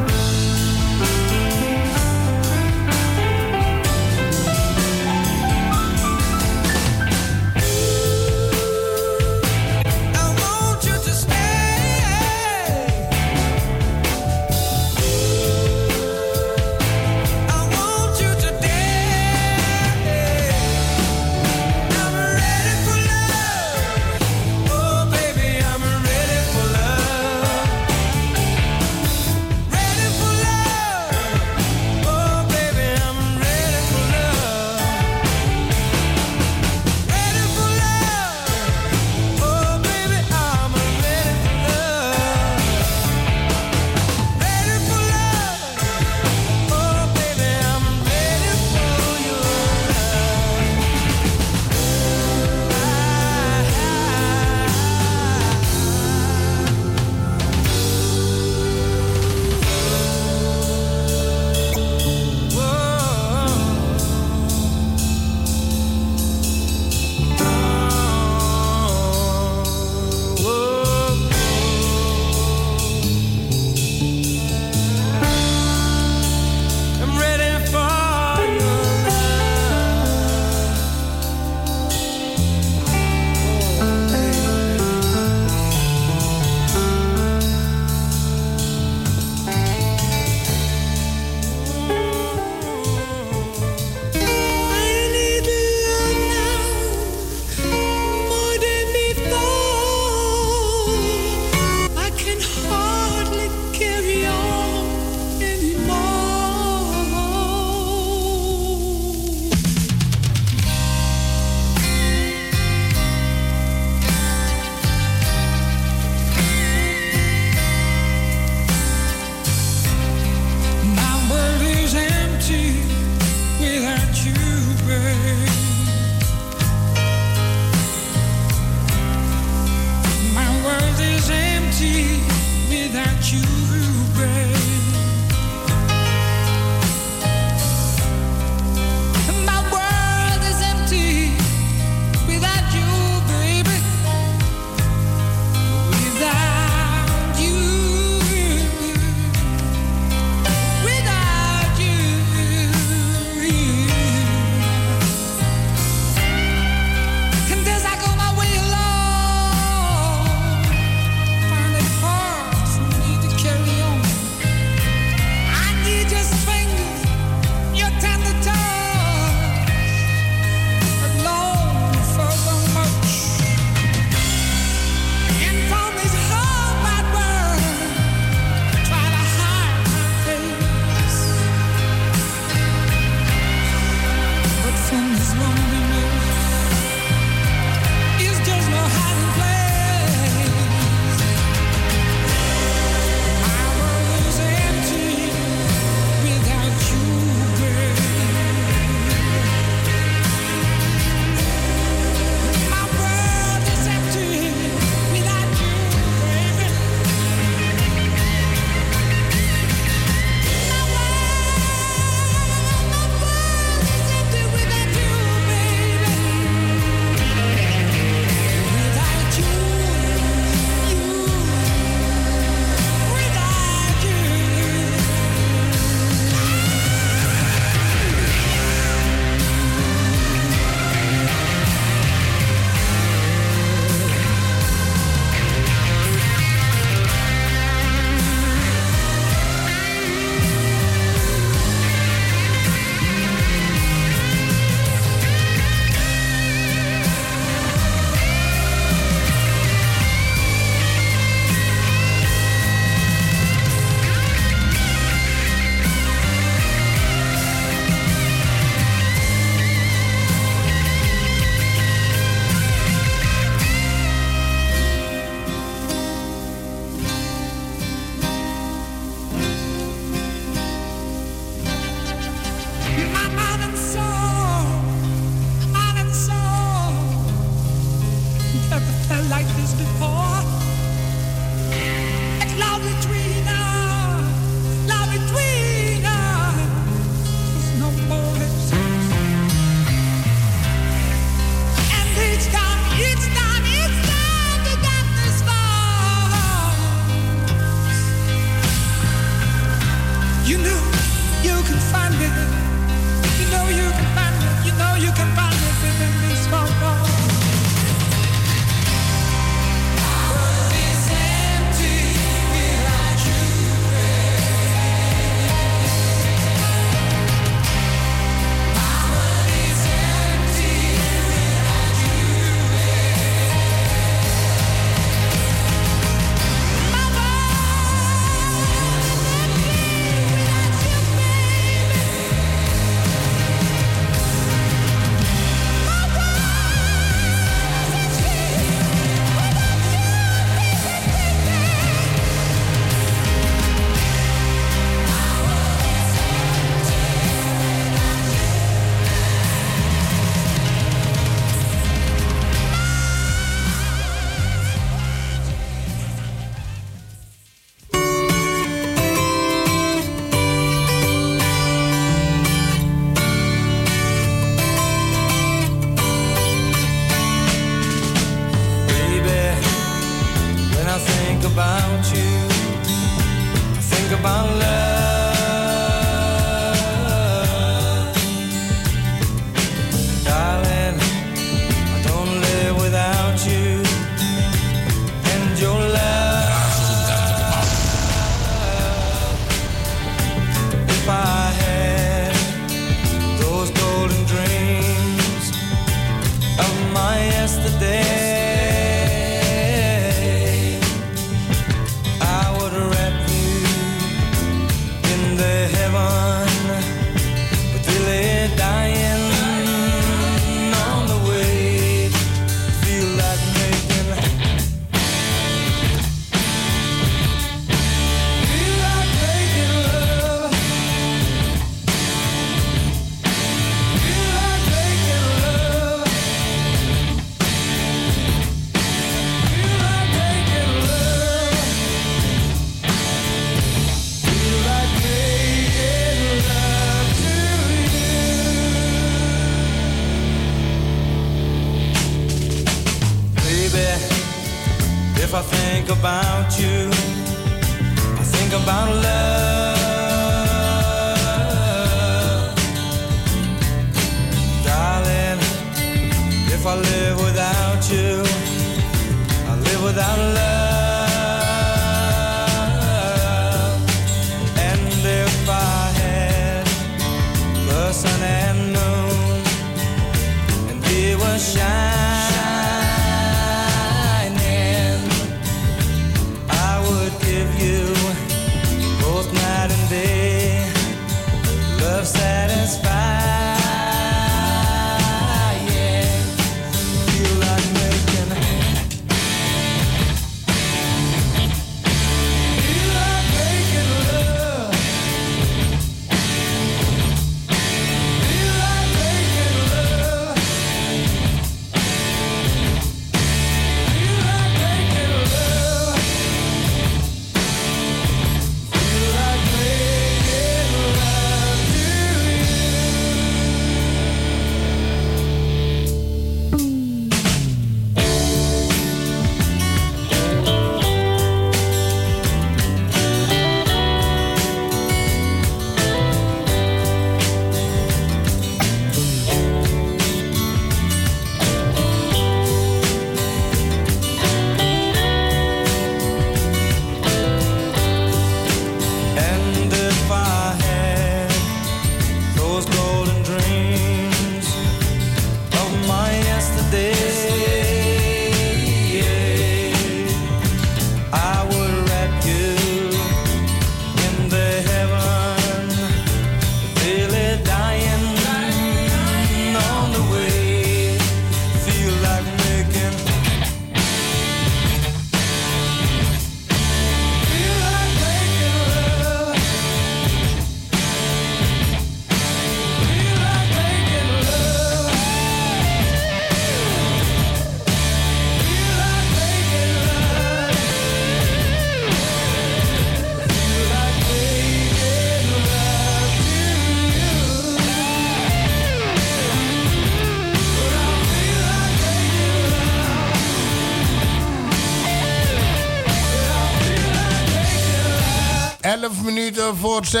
Voor 6.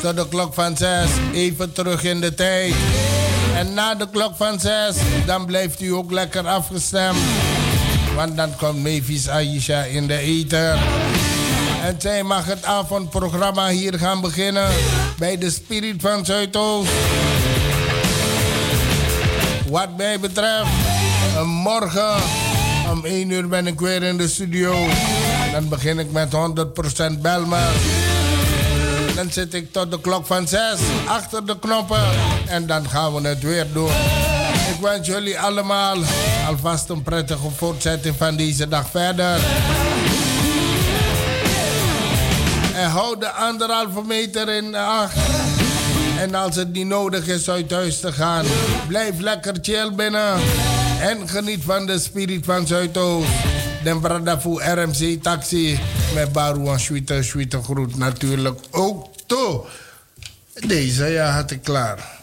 Tot de klok van 6. Even terug in de tijd. En na de klok van 6, dan blijft u ook lekker afgestemd. Want dan komt Mavis Aisha in de ether. En zij mag het avondprogramma hier gaan beginnen. Bij de Spirit van Zuidoost. Wat mij betreft, morgen om 1 uur ben ik weer in de studio. Dan begin ik met 100% Belmer. Dan zit ik tot de klok van 6 achter de knoppen. En dan gaan we het weer doen. Ik wens jullie allemaal alvast een prettige voortzetting van deze dag verder. En hou de anderhalve meter in acht. En als het niet nodig is uit huis te gaan, blijf lekker chill binnen. En geniet van de spirit van Zuidoost. Den Bradafu RMC Taxi. Met Baru en Sweete, Sweete groet natuurlijk ook toe. Deze ja had ik klaar.